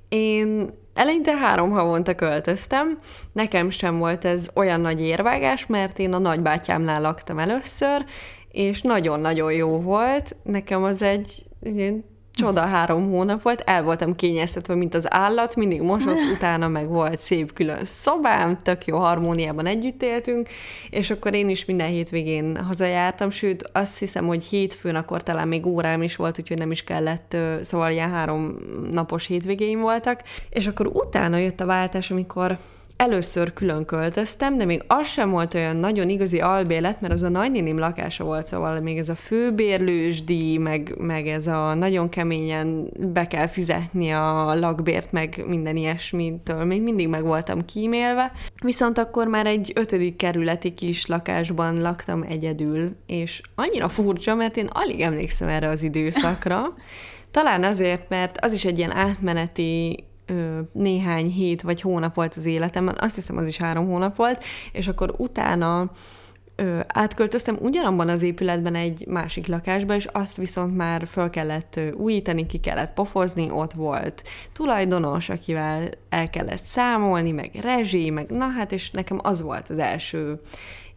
Én Eleinte három havonta költöztem, nekem sem volt ez olyan nagy érvágás, mert én a nagybátyámnál laktam először, és nagyon-nagyon jó volt. Nekem az egy, egy csoda három hónap volt, el voltam kényeztetve, mint az állat, mindig mosott, utána meg volt szép külön szobám, tök jó harmóniában együtt éltünk, és akkor én is minden hétvégén hazajártam, sőt azt hiszem, hogy hétfőn akkor talán még órám is volt, úgyhogy nem is kellett, szóval ilyen három napos hétvégéim voltak, és akkor utána jött a váltás, amikor először külön költöztem, de még az sem volt olyan nagyon igazi albélet, mert az a nagynénim lakása volt, szóval még ez a főbérlős díj, meg, meg ez a nagyon keményen be kell fizetni a lakbért, meg minden ilyesmitől még mindig meg voltam kímélve. Viszont akkor már egy ötödik kerületi kis lakásban laktam egyedül, és annyira furcsa, mert én alig emlékszem erre az időszakra. Talán azért, mert az is egy ilyen átmeneti ö, néhány hét vagy hónap volt az életemben, azt hiszem az is három hónap volt, és akkor utána ö, átköltöztem ugyanabban az épületben egy másik lakásba, és azt viszont már föl kellett ö, újítani, ki kellett pofozni, ott volt tulajdonos, akivel el kellett számolni, meg rezsi, meg na hát, és nekem az volt az első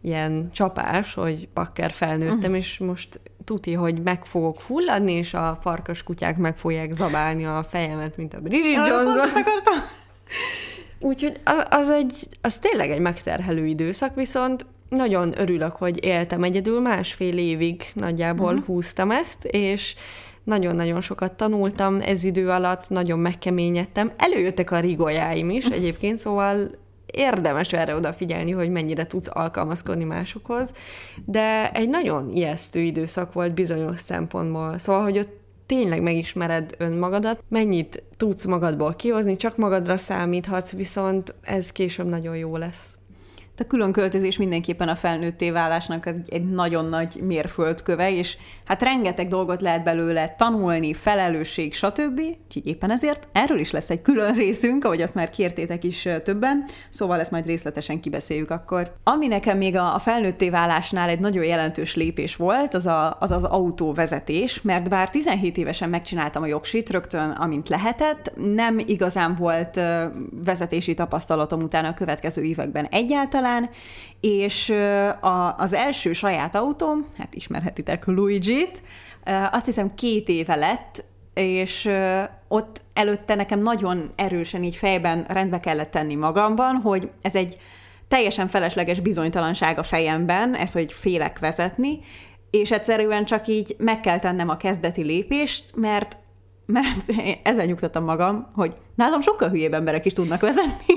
ilyen csapás, hogy bakker felnőttem, és most tuti, hogy meg fogok fulladni, és a farkas kutyák meg fogják zabálni a fejemet, mint a Bridget Jones. Úgyhogy az, egy, az tényleg egy megterhelő időszak, viszont nagyon örülök, hogy éltem egyedül, másfél évig nagyjából uh-huh. húztam ezt, és nagyon-nagyon sokat tanultam ez idő alatt, nagyon megkeményedtem. Előjöttek a rigójáim is egyébként, szóval érdemes erre odafigyelni, hogy mennyire tudsz alkalmazkodni másokhoz, de egy nagyon ijesztő időszak volt bizonyos szempontból. Szóval, hogy ott tényleg megismered önmagadat, mennyit tudsz magadból kihozni, csak magadra számíthatsz, viszont ez később nagyon jó lesz a külön költözés mindenképpen a felnőtté válásnak egy, nagyon nagy mérföldköve, és hát rengeteg dolgot lehet belőle tanulni, felelősség, stb. Úgyhogy éppen ezért erről is lesz egy külön részünk, ahogy azt már kértétek is többen, szóval ezt majd részletesen kibeszéljük akkor. Ami nekem még a felnőtté válásnál egy nagyon jelentős lépés volt, az, a, az az autóvezetés, mert bár 17 évesen megcsináltam a jogsit rögtön, amint lehetett, nem igazán volt vezetési tapasztalatom utána a következő években egyáltalán, után, és a, az első saját autóm, hát ismerhetitek Luigi-t, azt hiszem két éve lett, és ott előtte nekem nagyon erősen így fejben rendbe kellett tenni magamban, hogy ez egy teljesen felesleges bizonytalanság a fejemben, ez, hogy félek vezetni, és egyszerűen csak így meg kell tennem a kezdeti lépést, mert mert ezzel nyugtattam magam, hogy nálam sokkal hülyébb emberek is tudnak vezetni,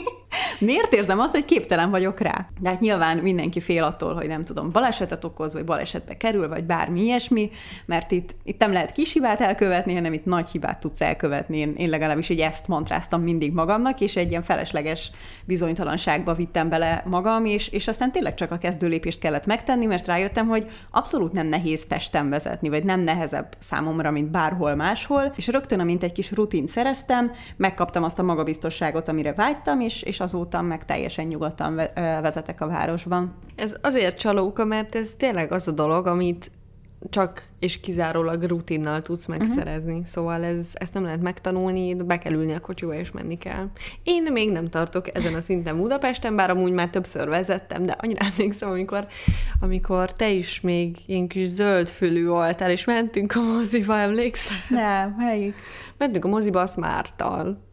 Miért érzem azt, hogy képtelen vagyok rá? De hát nyilván mindenki fél attól, hogy nem tudom, balesetet okoz, vagy balesetbe kerül, vagy bármi ilyesmi, mert itt, itt nem lehet kis hibát elkövetni, hanem itt nagy hibát tudsz elkövetni. Én, én legalábbis így ezt mantráztam mindig magamnak, és egy ilyen felesleges bizonytalanságba vittem bele magam, és, és aztán tényleg csak a kezdőlépést kellett megtenni, mert rájöttem, hogy abszolút nem nehéz Pesten vezetni, vagy nem nehezebb számomra, mint bárhol máshol, és rögtön, amint egy kis rutin szereztem, megkaptam azt a magabiztosságot, amire vágytam, és, és azóta meg teljesen nyugodtan vezetek a városban. Ez azért csalóka, mert ez tényleg az a dolog, amit csak és kizárólag rutinnal tudsz mhm. megszerezni. Uh-huh. Szóval ez, ezt nem lehet megtanulni, be kell ülni a kocsiba, és menni kell. Én még nem tartok ezen a szinten Budapesten, bár amúgy már többször vezettem, de annyira emlékszem, amikor, amikor te is még ilyen kis zöld fülű voltál, és mentünk a moziba, emlékszel? Nem, melyik? Mentünk a moziba a Smart-tal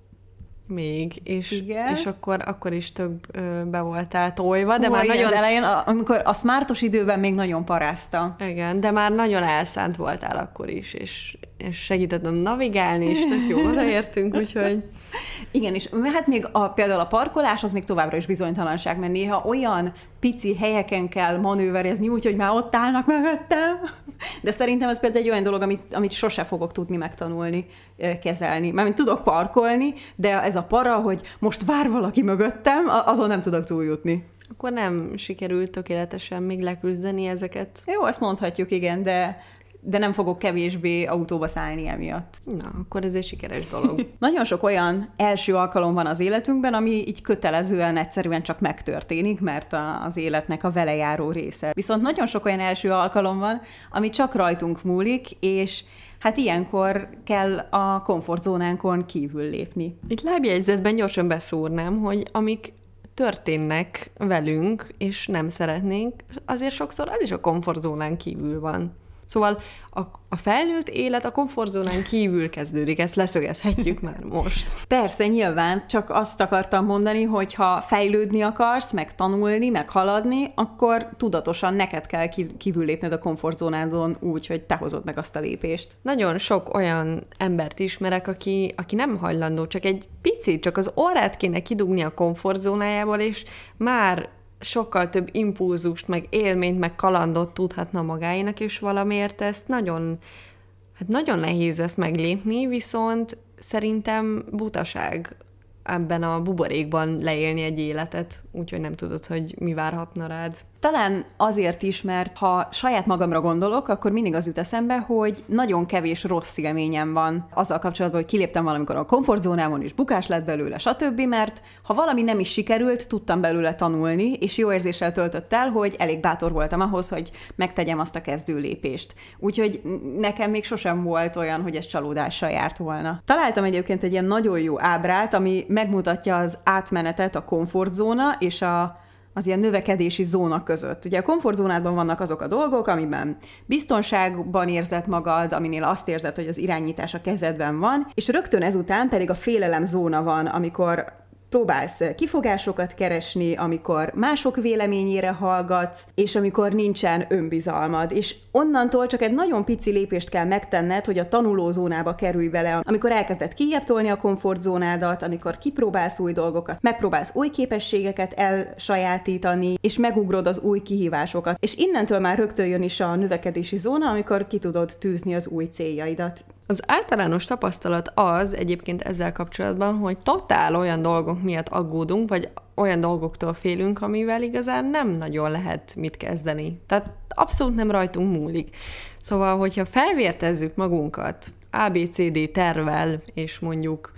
még, és, Igen. és akkor, akkor is több ö, be voltál tojva, de Hú, már nagyon... elején, amikor a smartos időben még nagyon parázta. Igen, de már nagyon elszánt voltál akkor is, és, és segítettem navigálni, és tök jó odaértünk, úgyhogy... Igen, és hát még a, például a parkolás az még továbbra is bizonytalanság, mert néha olyan pici helyeken kell manőverezni úgy, hogy már ott állnak mögöttem. De szerintem ez például egy olyan dolog, amit, amit sose fogok tudni megtanulni, kezelni. Mármint tudok parkolni, de ez a para, hogy most vár valaki mögöttem, azon nem tudok túljutni. Akkor nem sikerült tökéletesen még leküzdeni ezeket. Jó, ezt mondhatjuk, igen, de de nem fogok kevésbé autóba szállni emiatt. Na, akkor ez egy sikeres dolog. Nagyon sok olyan első alkalom van az életünkben, ami így kötelezően egyszerűen csak megtörténik, mert a, az életnek a velejáró része. Viszont nagyon sok olyan első alkalom van, ami csak rajtunk múlik, és hát ilyenkor kell a komfortzónánkon kívül lépni. Itt lábjegyzetben gyorsan beszúrnám, hogy amik történnek velünk, és nem szeretnénk, azért sokszor az is a komfortzónán kívül van. Szóval a, a felnőtt élet a komfortzónán kívül kezdődik, ezt leszögezhetjük már most. Persze, nyilván, csak azt akartam mondani, hogy ha fejlődni akarsz, meg tanulni, meg haladni, akkor tudatosan neked kell kívül lépned a komfortzónádon úgy, hogy te hozod meg azt a lépést. Nagyon sok olyan embert ismerek, aki, aki nem hajlandó, csak egy picit, csak az órát kéne kidugni a komfortzónájából, és már sokkal több impulzust, meg élményt, meg kalandot tudhatna magáénak, és valamiért ezt nagyon, hát nagyon nehéz ezt meglépni, viszont szerintem butaság ebben a buborékban leélni egy életet, úgyhogy nem tudod, hogy mi várhatna rád. Talán azért is, mert ha saját magamra gondolok, akkor mindig az jut eszembe, hogy nagyon kevés rossz élményem van azzal kapcsolatban, hogy kiléptem valamikor a komfortzónámon, és bukás lett belőle, stb., mert ha valami nem is sikerült, tudtam belőle tanulni, és jó érzéssel töltött el, hogy elég bátor voltam ahhoz, hogy megtegyem azt a kezdő lépést. Úgyhogy nekem még sosem volt olyan, hogy ez csalódással járt volna. Találtam egyébként egy ilyen nagyon jó ábrát, ami megmutatja az átmenetet a komfortzóna és a az ilyen növekedési zóna között. Ugye a komfortzónádban vannak azok a dolgok, amiben biztonságban érzed magad, aminél azt érzed, hogy az irányítás a kezedben van, és rögtön ezután pedig a félelem zóna van, amikor próbálsz kifogásokat keresni, amikor mások véleményére hallgatsz, és amikor nincsen önbizalmad. És onnantól csak egy nagyon pici lépést kell megtenned, hogy a tanulózónába kerülj bele, amikor elkezded kijebb tolni a komfortzónádat, amikor kipróbálsz új dolgokat, megpróbálsz új képességeket elsajátítani, és megugrod az új kihívásokat. És innentől már rögtön jön is a növekedési zóna, amikor ki tudod tűzni az új céljaidat. Az általános tapasztalat az egyébként ezzel kapcsolatban, hogy totál olyan dolgok miatt aggódunk, vagy olyan dolgoktól félünk, amivel igazán nem nagyon lehet mit kezdeni. Tehát abszolút nem rajtunk múlik. Szóval, hogyha felvértezzük magunkat ABCD tervel, és mondjuk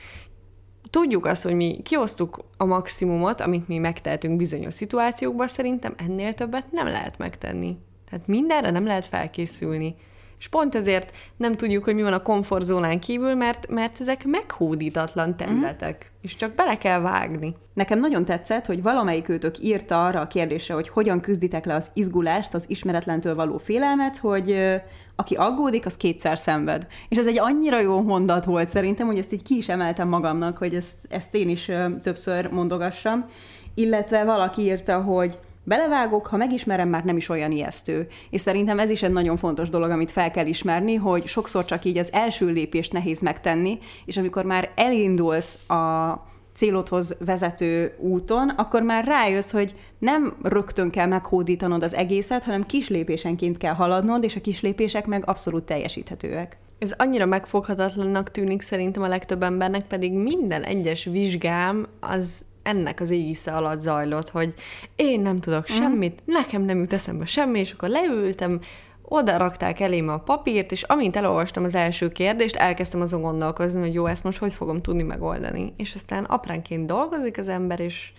tudjuk azt, hogy mi kiosztuk a maximumot, amit mi megtehetünk bizonyos szituációkban, szerintem ennél többet nem lehet megtenni. Tehát mindenre nem lehet felkészülni. És pont ezért nem tudjuk, hogy mi van a komfortzónán kívül, mert, mert ezek meghódítatlan területek, uh-huh. és csak bele kell vágni. Nekem nagyon tetszett, hogy valamelyik őtök írta arra a kérdésre, hogy hogyan küzditek le az izgulást, az ismeretlentől való félelmet, hogy aki aggódik, az kétszer szenved. És ez egy annyira jó mondat volt szerintem, hogy ezt így ki is emeltem magamnak, hogy ezt, ezt én is többször mondogassam. Illetve valaki írta, hogy belevágok, ha megismerem, már nem is olyan ijesztő. És szerintem ez is egy nagyon fontos dolog, amit fel kell ismerni, hogy sokszor csak így az első lépést nehéz megtenni, és amikor már elindulsz a célodhoz vezető úton, akkor már rájössz, hogy nem rögtön kell meghódítanod az egészet, hanem kis lépésenként kell haladnod, és a kis lépések meg abszolút teljesíthetőek. Ez annyira megfoghatatlannak tűnik szerintem a legtöbb embernek, pedig minden egyes vizsgám az ennek az égisze alatt zajlott, hogy én nem tudok mm. semmit, nekem nem jut eszembe semmi, és akkor leültem, oda rakták elém a papírt, és amint elolvastam az első kérdést, elkezdtem azon gondolkozni, hogy jó, ezt most hogy fogom tudni megoldani. És aztán apránként dolgozik az ember, és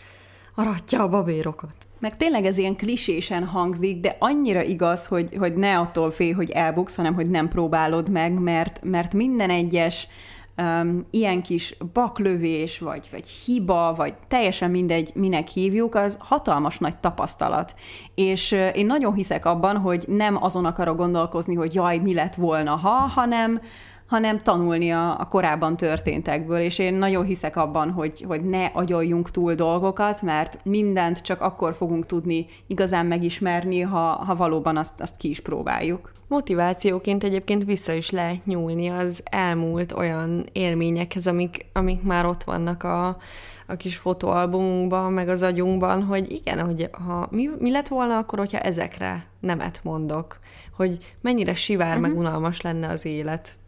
aratja a babérokat. Meg tényleg ez ilyen klisésen hangzik, de annyira igaz, hogy, hogy ne attól félj, hogy elbuksz, hanem hogy nem próbálod meg, mert, mert minden egyes um, ilyen kis baklövés, vagy, vagy hiba, vagy teljesen mindegy, minek hívjuk, az hatalmas nagy tapasztalat. És uh, én nagyon hiszek abban, hogy nem azon akarok gondolkozni, hogy jaj, mi lett volna, ha, hanem hanem tanulni a, a korábban történtekből, és én nagyon hiszek abban, hogy, hogy ne agyoljunk túl dolgokat, mert mindent csak akkor fogunk tudni igazán megismerni, ha, ha valóban azt, azt ki is próbáljuk. Motivációként egyébként vissza is lehet nyúlni az elmúlt olyan élményekhez, amik, amik már ott vannak a, a kis fotóalbumunkban, meg az agyunkban, hogy igen, hogy ha mi, mi lett volna akkor, hogyha ezekre nemet mondok, hogy mennyire sivár uh-huh. meg unalmas lenne az élet.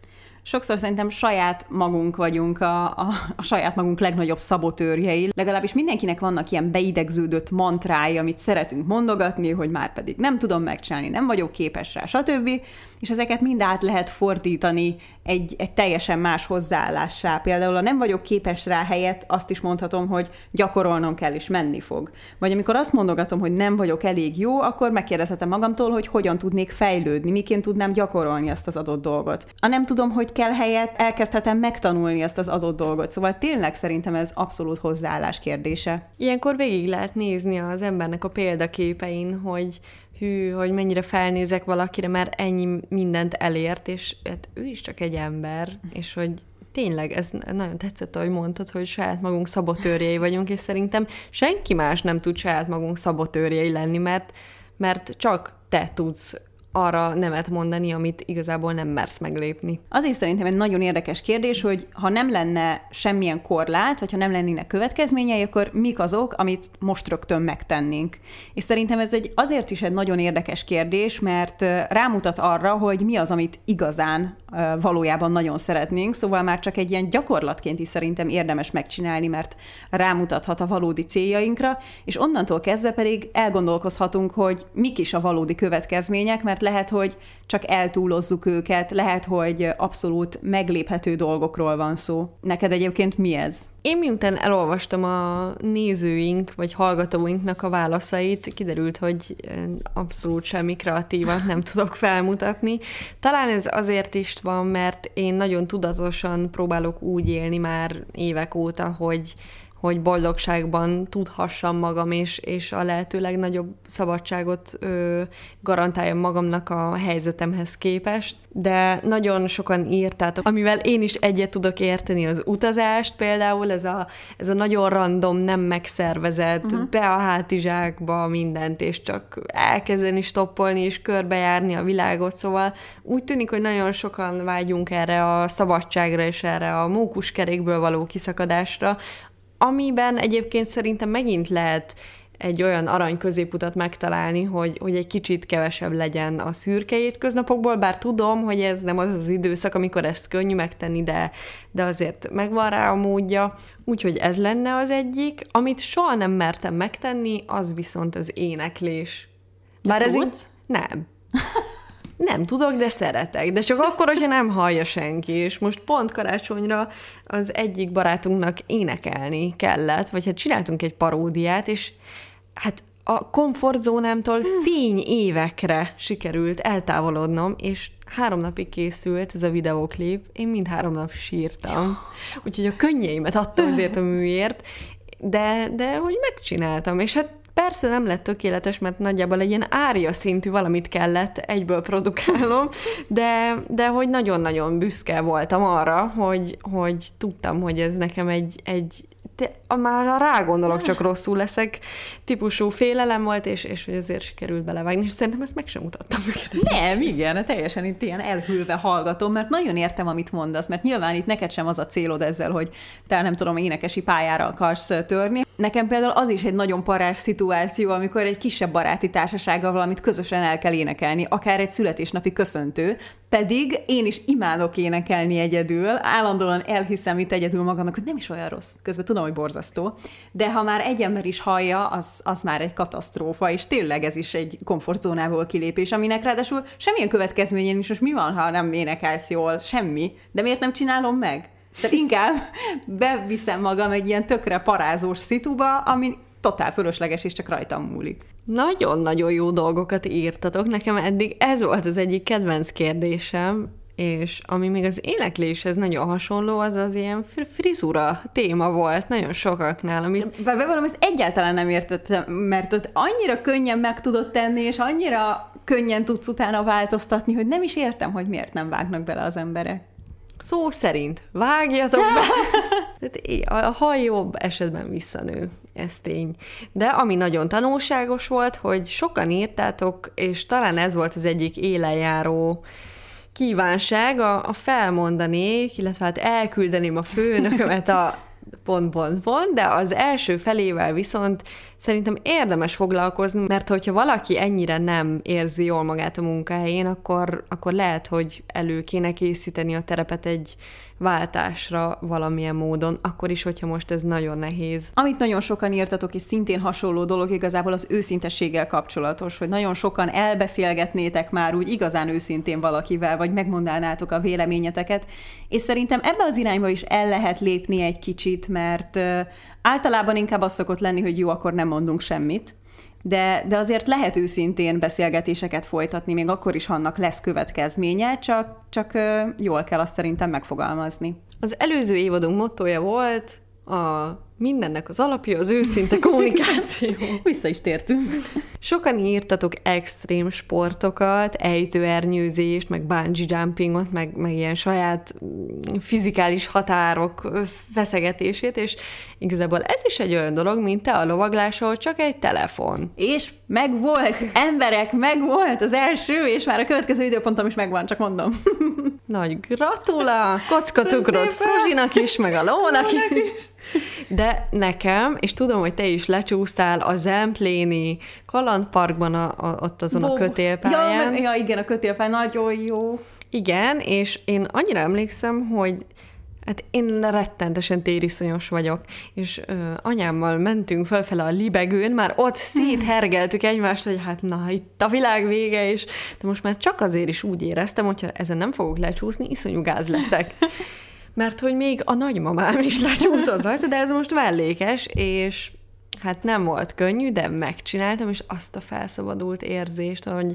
Sokszor szerintem saját magunk vagyunk a, a, a saját magunk legnagyobb szabotőrjei. Legalábbis mindenkinek vannak ilyen beidegződött mantrái, amit szeretünk mondogatni, hogy már pedig nem tudom megcsinálni, nem vagyok képes rá, stb. És ezeket mind át lehet fordítani egy, egy teljesen más hozzáállássá. Például a nem vagyok képes rá helyett azt is mondhatom, hogy gyakorolnom kell és menni fog. Vagy amikor azt mondogatom, hogy nem vagyok elég jó, akkor megkérdezhetem magamtól, hogy hogyan tudnék fejlődni, miként tudnám gyakorolni azt az adott dolgot. A nem tudom, hogy kell helyett, elkezdhetem megtanulni azt az adott dolgot. Szóval tényleg szerintem ez abszolút hozzáállás kérdése. Ilyenkor végig lehet nézni az embernek a példaképein, hogy hű, hogy mennyire felnézek valakire, mert ennyi mindent elért, és hát ő is csak egy ember, és hogy tényleg, ez nagyon tetszett, ahogy mondtad, hogy saját magunk szabotőrjei vagyunk, és szerintem senki más nem tud saját magunk szabotőrjei lenni, mert, mert csak te tudsz arra nemet mondani, amit igazából nem mersz meglépni. Az is szerintem egy nagyon érdekes kérdés, hogy ha nem lenne semmilyen korlát, vagy ha nem lennének következményei, akkor mik azok, amit most rögtön megtennénk. És szerintem ez egy azért is egy nagyon érdekes kérdés, mert rámutat arra, hogy mi az, amit igazán valójában nagyon szeretnénk, szóval már csak egy ilyen gyakorlatként is szerintem érdemes megcsinálni, mert rámutathat a valódi céljainkra, és onnantól kezdve pedig elgondolkozhatunk, hogy mik is a valódi következmények, mert lehet, hogy csak eltúlozzuk őket, lehet, hogy abszolút megléphető dolgokról van szó. Neked egyébként mi ez? Én miután elolvastam a nézőink, vagy hallgatóinknak a válaszait, kiderült, hogy abszolút semmi kreatívat nem tudok felmutatni. Talán ez azért is van, mert én nagyon tudatosan próbálok úgy élni már évek óta, hogy hogy boldogságban tudhassam magam, és, és a lehető legnagyobb szabadságot ö, garantáljam magamnak a helyzetemhez képest. De nagyon sokan írtátok, amivel én is egyet tudok érteni az utazást, például ez a, ez a nagyon random, nem megszervezett, uh-huh. be a hátizsákba mindent, és csak elkezdeni stoppolni, és körbejárni a világot, szóval úgy tűnik, hogy nagyon sokan vágyunk erre a szabadságra, és erre a mókuskerékből való kiszakadásra, amiben egyébként szerintem megint lehet egy olyan arany középutat megtalálni, hogy, hogy egy kicsit kevesebb legyen a szürke étköznapokból, bár tudom, hogy ez nem az az időszak, amikor ezt könnyű megtenni, de, de azért megvan rá a módja. Úgyhogy ez lenne az egyik. Amit soha nem mertem megtenni, az viszont az éneklés. Bár ez így... Nem. Nem tudok, de szeretek. De csak akkor, hogyha nem hallja senki. És most pont karácsonyra az egyik barátunknak énekelni kellett, vagy hát csináltunk egy paródiát, és hát a komfortzónámtól fény évekre sikerült eltávolodnom, és három napig készült ez a videóklip, én mind három nap sírtam. Úgyhogy a könnyeimet adtam azért a műért, de, de hogy megcsináltam, és hát Persze nem lett tökéletes, mert nagyjából egy ilyen ária szintű valamit kellett egyből produkálnom, de, de hogy nagyon-nagyon büszke voltam arra, hogy, hogy tudtam, hogy ez nekem egy, egy de már a rá gondolok, csak rosszul leszek, típusú félelem volt, és, és hogy azért sikerült belevágni, és szerintem ezt meg sem mutattam neked. Nem, igen, teljesen itt ilyen elhűlve hallgatom, mert nagyon értem, amit mondasz, mert nyilván itt neked sem az a célod ezzel, hogy te nem tudom, énekesi pályára akarsz törni. Nekem például az is egy nagyon parás szituáció, amikor egy kisebb baráti társasággal valamit közösen el kell énekelni, akár egy születésnapi köszöntő, pedig én is imádok énekelni egyedül, állandóan elhiszem itt egyedül magamnak, hogy nem is olyan rossz. Közben tudom, hogy borzasztó, de ha már egy ember is hallja, az, az már egy katasztrófa, és tényleg ez is egy komfortzónából kilépés, aminek ráadásul semmilyen következménye nincs, most mi van, ha nem énekelsz jól? Semmi. De miért nem csinálom meg? Tehát inkább beviszem magam egy ilyen tökre parázós szituba, ami totál fölösleges, és csak rajtam múlik. Nagyon-nagyon jó dolgokat írtatok. Nekem eddig ez volt az egyik kedvenc kérdésem, és ami még az énekléshez nagyon hasonló, az az ilyen frizura téma volt nagyon sokaknál. Amit... Bevallom, ezt egyáltalán nem értettem, mert ott annyira könnyen meg tudod tenni, és annyira könnyen tudsz utána változtatni, hogy nem is értem, hogy miért nem vágnak bele az emberek. Szó szerint vágjatok be. a haj jobb esetben visszanő, ez tény. De ami nagyon tanulságos volt, hogy sokan írtátok, és talán ez volt az egyik élenjáró kívánság, a, a felmondanék, illetve hát elküldeném a főnökömet a pont, pont, pont, de az első felével viszont szerintem érdemes foglalkozni, mert hogyha valaki ennyire nem érzi jól magát a munkahelyén, akkor, akkor lehet, hogy elő kéne készíteni a terepet egy váltásra valamilyen módon, akkor is, hogyha most ez nagyon nehéz. Amit nagyon sokan írtatok, és szintén hasonló dolog igazából az őszintességgel kapcsolatos, hogy nagyon sokan elbeszélgetnétek már úgy igazán őszintén valakivel, vagy megmondanátok a véleményeteket, és szerintem ebbe az irányba is el lehet lépni egy kicsit, mert általában inkább az szokott lenni, hogy jó, akkor nem mondunk semmit, de, de azért lehet őszintén beszélgetéseket folytatni, még akkor is, annak lesz következménye, csak, csak jól kell azt szerintem megfogalmazni. Az előző évadunk mottoja volt a mindennek az alapja az őszinte kommunikáció. Vissza is tértünk. Sokan írtatok extrém sportokat, ejtőernyőzést, meg bungee jumpingot, meg, meg ilyen saját mm, fizikális határok feszegetését, és igazából ez is egy olyan dolog, mint te a lovaglásról, csak egy telefon. És meg volt, emberek, meg volt az első, és már a következő időpontom is megvan, csak mondom. Nagy gratula! Kockacukrot Fruzsinak is, meg a lónak is. is. De nekem, és tudom, hogy te is lecsúsztál a Zempléni kalandparkban a, a, ott azon Bó. a kötélpályán. Ja, ja, igen, a kötélpály nagyon jó. Igen, és én annyira emlékszem, hogy Hát én rettentesen tériszonyos vagyok, és ö, anyámmal mentünk felfele a libegőn, már ott széthergeltük egymást, hogy hát na, itt a világ vége, és de most már csak azért is úgy éreztem, hogyha ezen nem fogok lecsúszni, iszonyú gáz leszek. Mert hogy még a nagymamám is lecsúszott rajta, de ez most mellékes, és hát nem volt könnyű, de megcsináltam, és azt a felszabadult érzést, hogy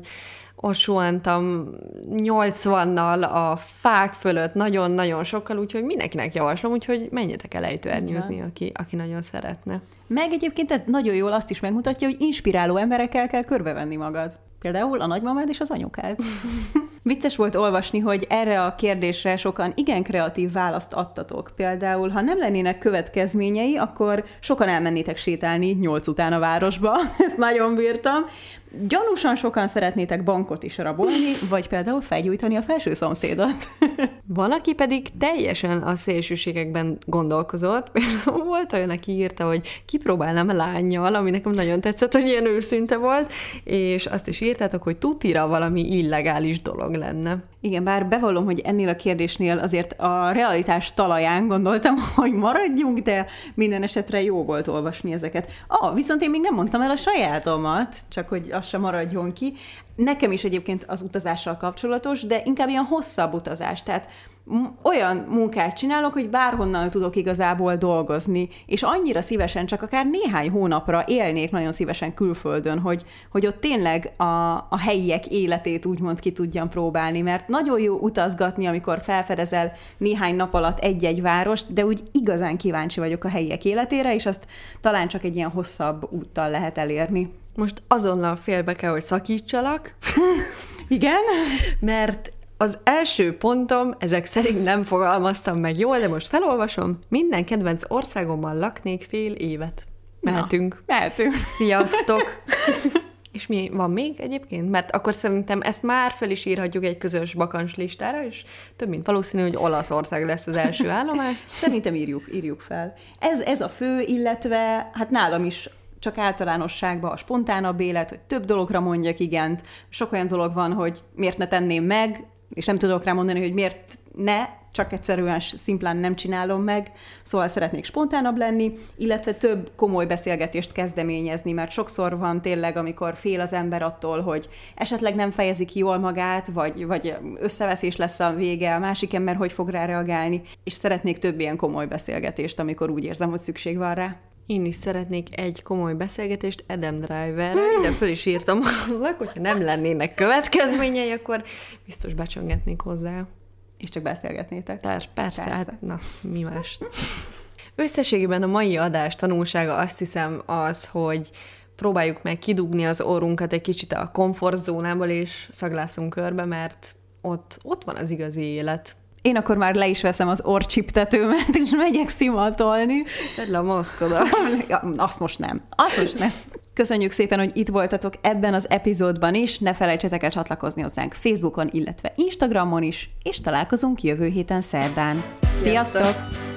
ott suhantam 80-nal a fák fölött nagyon-nagyon sokkal, úgyhogy mindenkinek javaslom, úgyhogy menjetek el ejtőernyőzni, aki, aki nagyon szeretne. Meg egyébként ez nagyon jól azt is megmutatja, hogy inspiráló emberekkel kell körbevenni magad. Például a nagymamád és az anyukád. Vicces volt olvasni, hogy erre a kérdésre sokan igen kreatív választ adtatok. Például, ha nem lennének következményei, akkor sokan elmennétek sétálni nyolc után a városba. Ezt nagyon bírtam. Gyanúsan sokan szeretnétek bankot is rabolni, vagy például felgyújtani a felső szomszédot. Van, aki pedig teljesen a szélsőségekben gondolkozott. Például volt olyan, aki írta, hogy kipróbálnám lányjal, ami nekem nagyon tetszett, hogy ilyen őszinte volt, és azt is írtátok, hogy tutira valami illegális dolog lenne. Igen, bár bevallom, hogy ennél a kérdésnél azért a realitás talaján gondoltam, hogy maradjunk, de minden esetre jó volt olvasni ezeket. Ah, viszont én még nem mondtam el a sajátomat, csak hogy az sem maradjon ki. Nekem is egyébként az utazással kapcsolatos, de inkább ilyen hosszabb utazás. Tehát olyan munkát csinálok, hogy bárhonnan tudok igazából dolgozni, és annyira szívesen, csak akár néhány hónapra élnék nagyon szívesen külföldön, hogy, hogy ott tényleg a, a helyiek életét úgymond ki tudjam próbálni, mert nagyon jó utazgatni, amikor felfedezel néhány nap alatt egy-egy várost, de úgy igazán kíváncsi vagyok a helyiek életére, és azt talán csak egy ilyen hosszabb úttal lehet elérni. Most azonnal félbe kell, hogy szakítsalak. Igen? Mert az első pontom, ezek szerint nem fogalmaztam meg jól, de most felolvasom. Minden kedvenc országommal laknék fél évet. Mehetünk. Na, mehetünk. Sziasztok! És mi van még egyébként? Mert akkor szerintem ezt már fel is írhatjuk egy közös bakancs listára, és több mint valószínű, hogy Olaszország lesz az első állomás. Szerintem írjuk, írjuk fel. Ez, ez a fő, illetve hát nálam is csak általánosságban a spontánabb élet, hogy több dologra mondjak igent. Sok olyan dolog van, hogy miért ne tenném meg, és nem tudok rá mondani, hogy miért ne, csak egyszerűen szimplán nem csinálom meg, szóval szeretnék spontánabb lenni, illetve több komoly beszélgetést kezdeményezni, mert sokszor van tényleg, amikor fél az ember attól, hogy esetleg nem fejezi ki jól magát, vagy, vagy összeveszés lesz a vége, a másik ember hogy fog rá reagálni, és szeretnék több ilyen komoly beszélgetést, amikor úgy érzem, hogy szükség van rá. Én is szeretnék egy komoly beszélgetést Adam driver de föl is írtam annak, hogyha nem lennének következményei, akkor biztos becsöngetnék hozzá. És csak beszélgetnétek. Persze, persze, persze. hát na, mi más. Összességében a mai adás tanulsága azt hiszem az, hogy próbáljuk meg kidugni az orrunkat egy kicsit a komfortzónából, és szaglászunk körbe, mert ott, ott van az igazi élet. Én akkor már le is veszem az orcsiptetőmet, és megyek szimatolni. Tedd le a maszkodat. Azt most nem. Azt most nem. Köszönjük szépen, hogy itt voltatok ebben az epizódban is. Ne felejtsetek el csatlakozni hozzánk Facebookon, illetve Instagramon is, és találkozunk jövő héten szerdán. Sziasztok! Sziasztok!